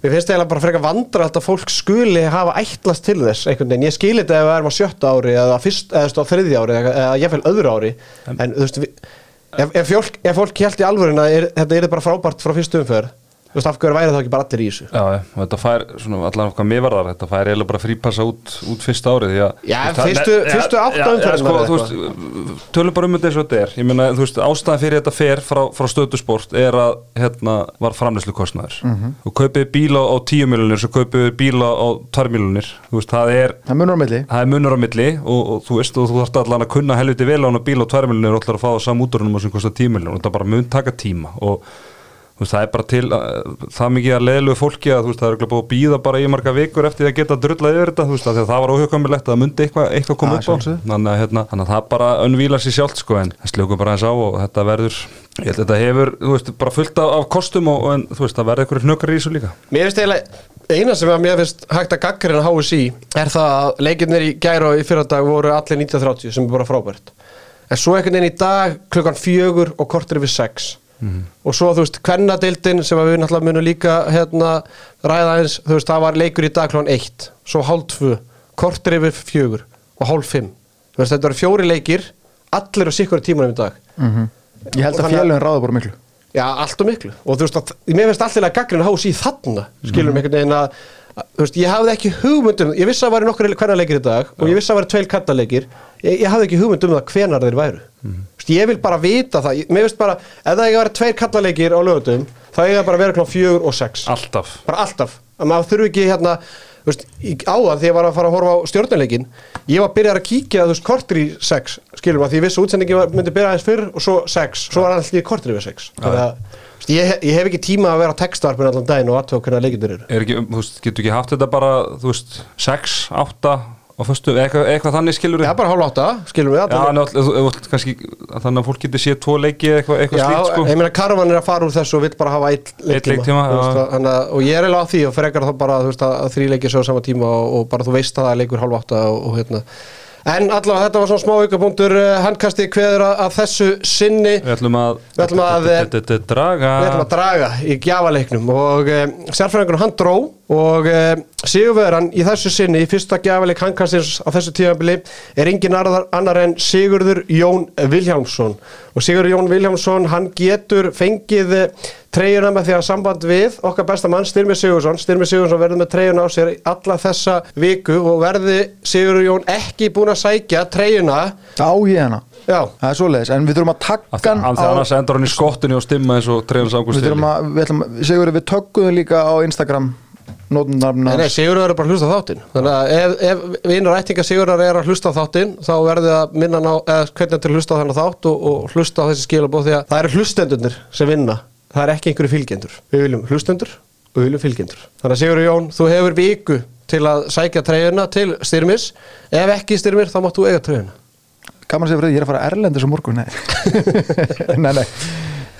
mér finnst eiginlega bara frekar vandra að fólk skuli hafa ætlast til þess einhvern veginn, ég skil þetta ef við erum á sjötta ári eða, fyrst, eða þriðja ári eða, jafnvel öðru ári. En þú veist, ef, ef, fólk, ef fólk held í alvörina er, þetta er bara frábært frá fyrstu umferð þú veist, af hverju væri það ekki bara allir í þessu? Já, og þetta fær, svona, allan okkar miðvarðar þetta fær eiginlega bara frípassa út, út fyrsta árið því að, Já, þú fyrstu- fyrstu já, já, umferðirnar sko, þú veist, tölum bara um þetta eins og þetta er. Ég meina, þú veist, ástæðan fyrir þetta fer frá, frá stöðusport er að hérna var framleyslu kostnæður Mhm. þú kaupið bíla á 10 miljonir svo kaupið bíla á 2 miljonir þú veist, það er Það munur á milli. Það er munur á milli og, og þú veist og þú þarft allan að kunna helviti vel á hana bíl á 2 miljonir og ætlar að fá það samúturunum sem kostar 10 miljonir og það bara mun taka tíma og þú veist, það er bara til að, það mikið að leðilegu fólki að veist, það er búið að býða bara í marga vikur eftir að geta drullað yfir þetta þú veist, af því að það var óhugkamilegt að það myndi eitthvað, eitthvað koma upp á. þannig að, hérna, þannig að það bara önvíla sér sjálft sko en það sljókum bara eins á og þetta verður ég held að þetta hefur, þú veist, bara fullt af, af kostum og, en, þú veist, það verður einhverju hnökar í þessu líka. Mér finnst eiginlega eina sem að mér finnst hægt að gaggarinn að HSI er það að leikirnir í gæra og í fyrradag voru allir 1930 sem er bara frábært. En svo einhvern veginn í dag klukkan fjögur og kortir yfir sex og svo þú veist kvennadeildin sem að við náttúrulega munum líka hérna ræða eins þú veist það var leikur í dag klukkan eitt svo hálf tvö, kortir yfir fjögur og hálf fimm. Þú veist þetta eru fjóri leikir allir á sikkur tímanum í dag. Ég held Og að að- félögin ráða bara miklu. Já, allt og miklu. Og þú veist að mér finnst alltaf að gaggrinn hási í þarna skilum einhvern veginn að að, þú veist, ég hafði ekki hugmyndum, ég vissi að það væri nokkur hvernig leikir í dag og ég vissi að það væri tveil kattaleikir ég, ég hafði ekki hugmynd um það hvenar þeir væru. Mm. veist, ég vil bara vita það, ég, mér finnst bara ef það ekki að vera tveir kattaleikir á lögutum þá eiga bara að vera klá fjögur og sex. Alltaf. Bara alltaf, að maður þurfi ekki hérna þú veist, áðan þegar ég var að fara að horfa á stjórnuleikin ég var að byrja að kíkja þú veist, kortir í sex, skilum að því að útsendingi myndi byrja aðeins fyrr og svo sex. Svo var alltaf kortir yfir sex. Að ég, ég hef ekki tíma að vera á textarpun allan daginn og aðtöða hvernig leikindur eru. Er ekki, þú veist, getur ekki haft þetta bara þú veist, 6, 8 og föstu, eitthvað, eitthvað þannig skilur það er bara hálf átta, skilum við Já, þú- þú- kannski þannig að fólk getur séð tvo leiki eða eitthvað, eitthvað Já, slíkt sko. ég meina Karvan er að fara úr þessu og vill bara hafa eitt leiktíma, já. að- þannig að- og ég er eiginlega á því og frekar þá bara að, að þrý leikir svo á sama tíma og, og bara þú veist að það er leikur hálf átta og, og hérna en allavega þetta var svona smá aukapunktur uh, handkasti kveður að, þessu sinni. Við ætlum að draga. við ætlum að draga í gjafaleiknum. Og uh, sérfræðingur hann dró. Og uh, sigurveðran í þessu sinni í fyrsta gjafaleik handkastins á þessu tíðanbili er engin annar, en Sigurður Jón Vilhjálmsson. Og Sigurður Jón Vilhjálmsson hann getur fengið treyjuna með því að samband við okkar besta mann Styrmi Sigursson Styrmi Sigursson verður með treyjuna á sér alla þessa viku og verði Sigurður Jón ekki búin að sækja treyjuna. Á hana? Já, Það er svoleiðis, en við þurfum að því- hann af því annars endur hann í skottinu og stimma eins og treyjans ágúst Við þurfum að, við að, við tökkuðum líka á Instagram nei, Sigurður er bara að hlusta á þáttinn. Þannig að ef, ef vinnur ættinga Sigurður er að hlusta á þáttinn þá verði að minna ná, eða hvernig til að hlusta á þennan þátt og, og hlusta á þessi skilabóð því að það eru hlustendurnir sem vinna það er ekki einhverju fylgjendur. Við viljum hlustendur og við viljum fylgjendur. Þannig að Sigurður Jón, þú hefur viku til að sækja treyjuna til styrmis. Ef ekki styrmir þá máttu eiga treyjuna. Gaman að segja fyrir því, ég er að fara erlendis á morgun. Nei, nei, nei.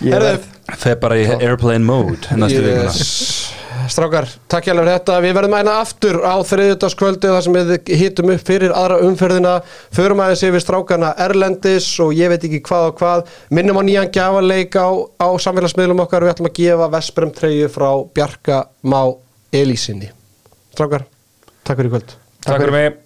Þeir bara í airplane mode næstu vikuna. Yes. Strákar, takk fyrir þetta. Við verðum aðeina aftur á þriðjutaskvöldi þar sem við hittum upp fyrir aðra umferðina. Förum aðeins yfir strákana Erlendis og ég veit ekki hvað og hvað. Minnum á nýjan gjafaleik á, á samfélagsmiðlum okkar. Við ætlum að gefa Vesprem treyju frá Bjarka Má Elísinni. Strákar, takk fyrir kvöld. Takk fyrir mig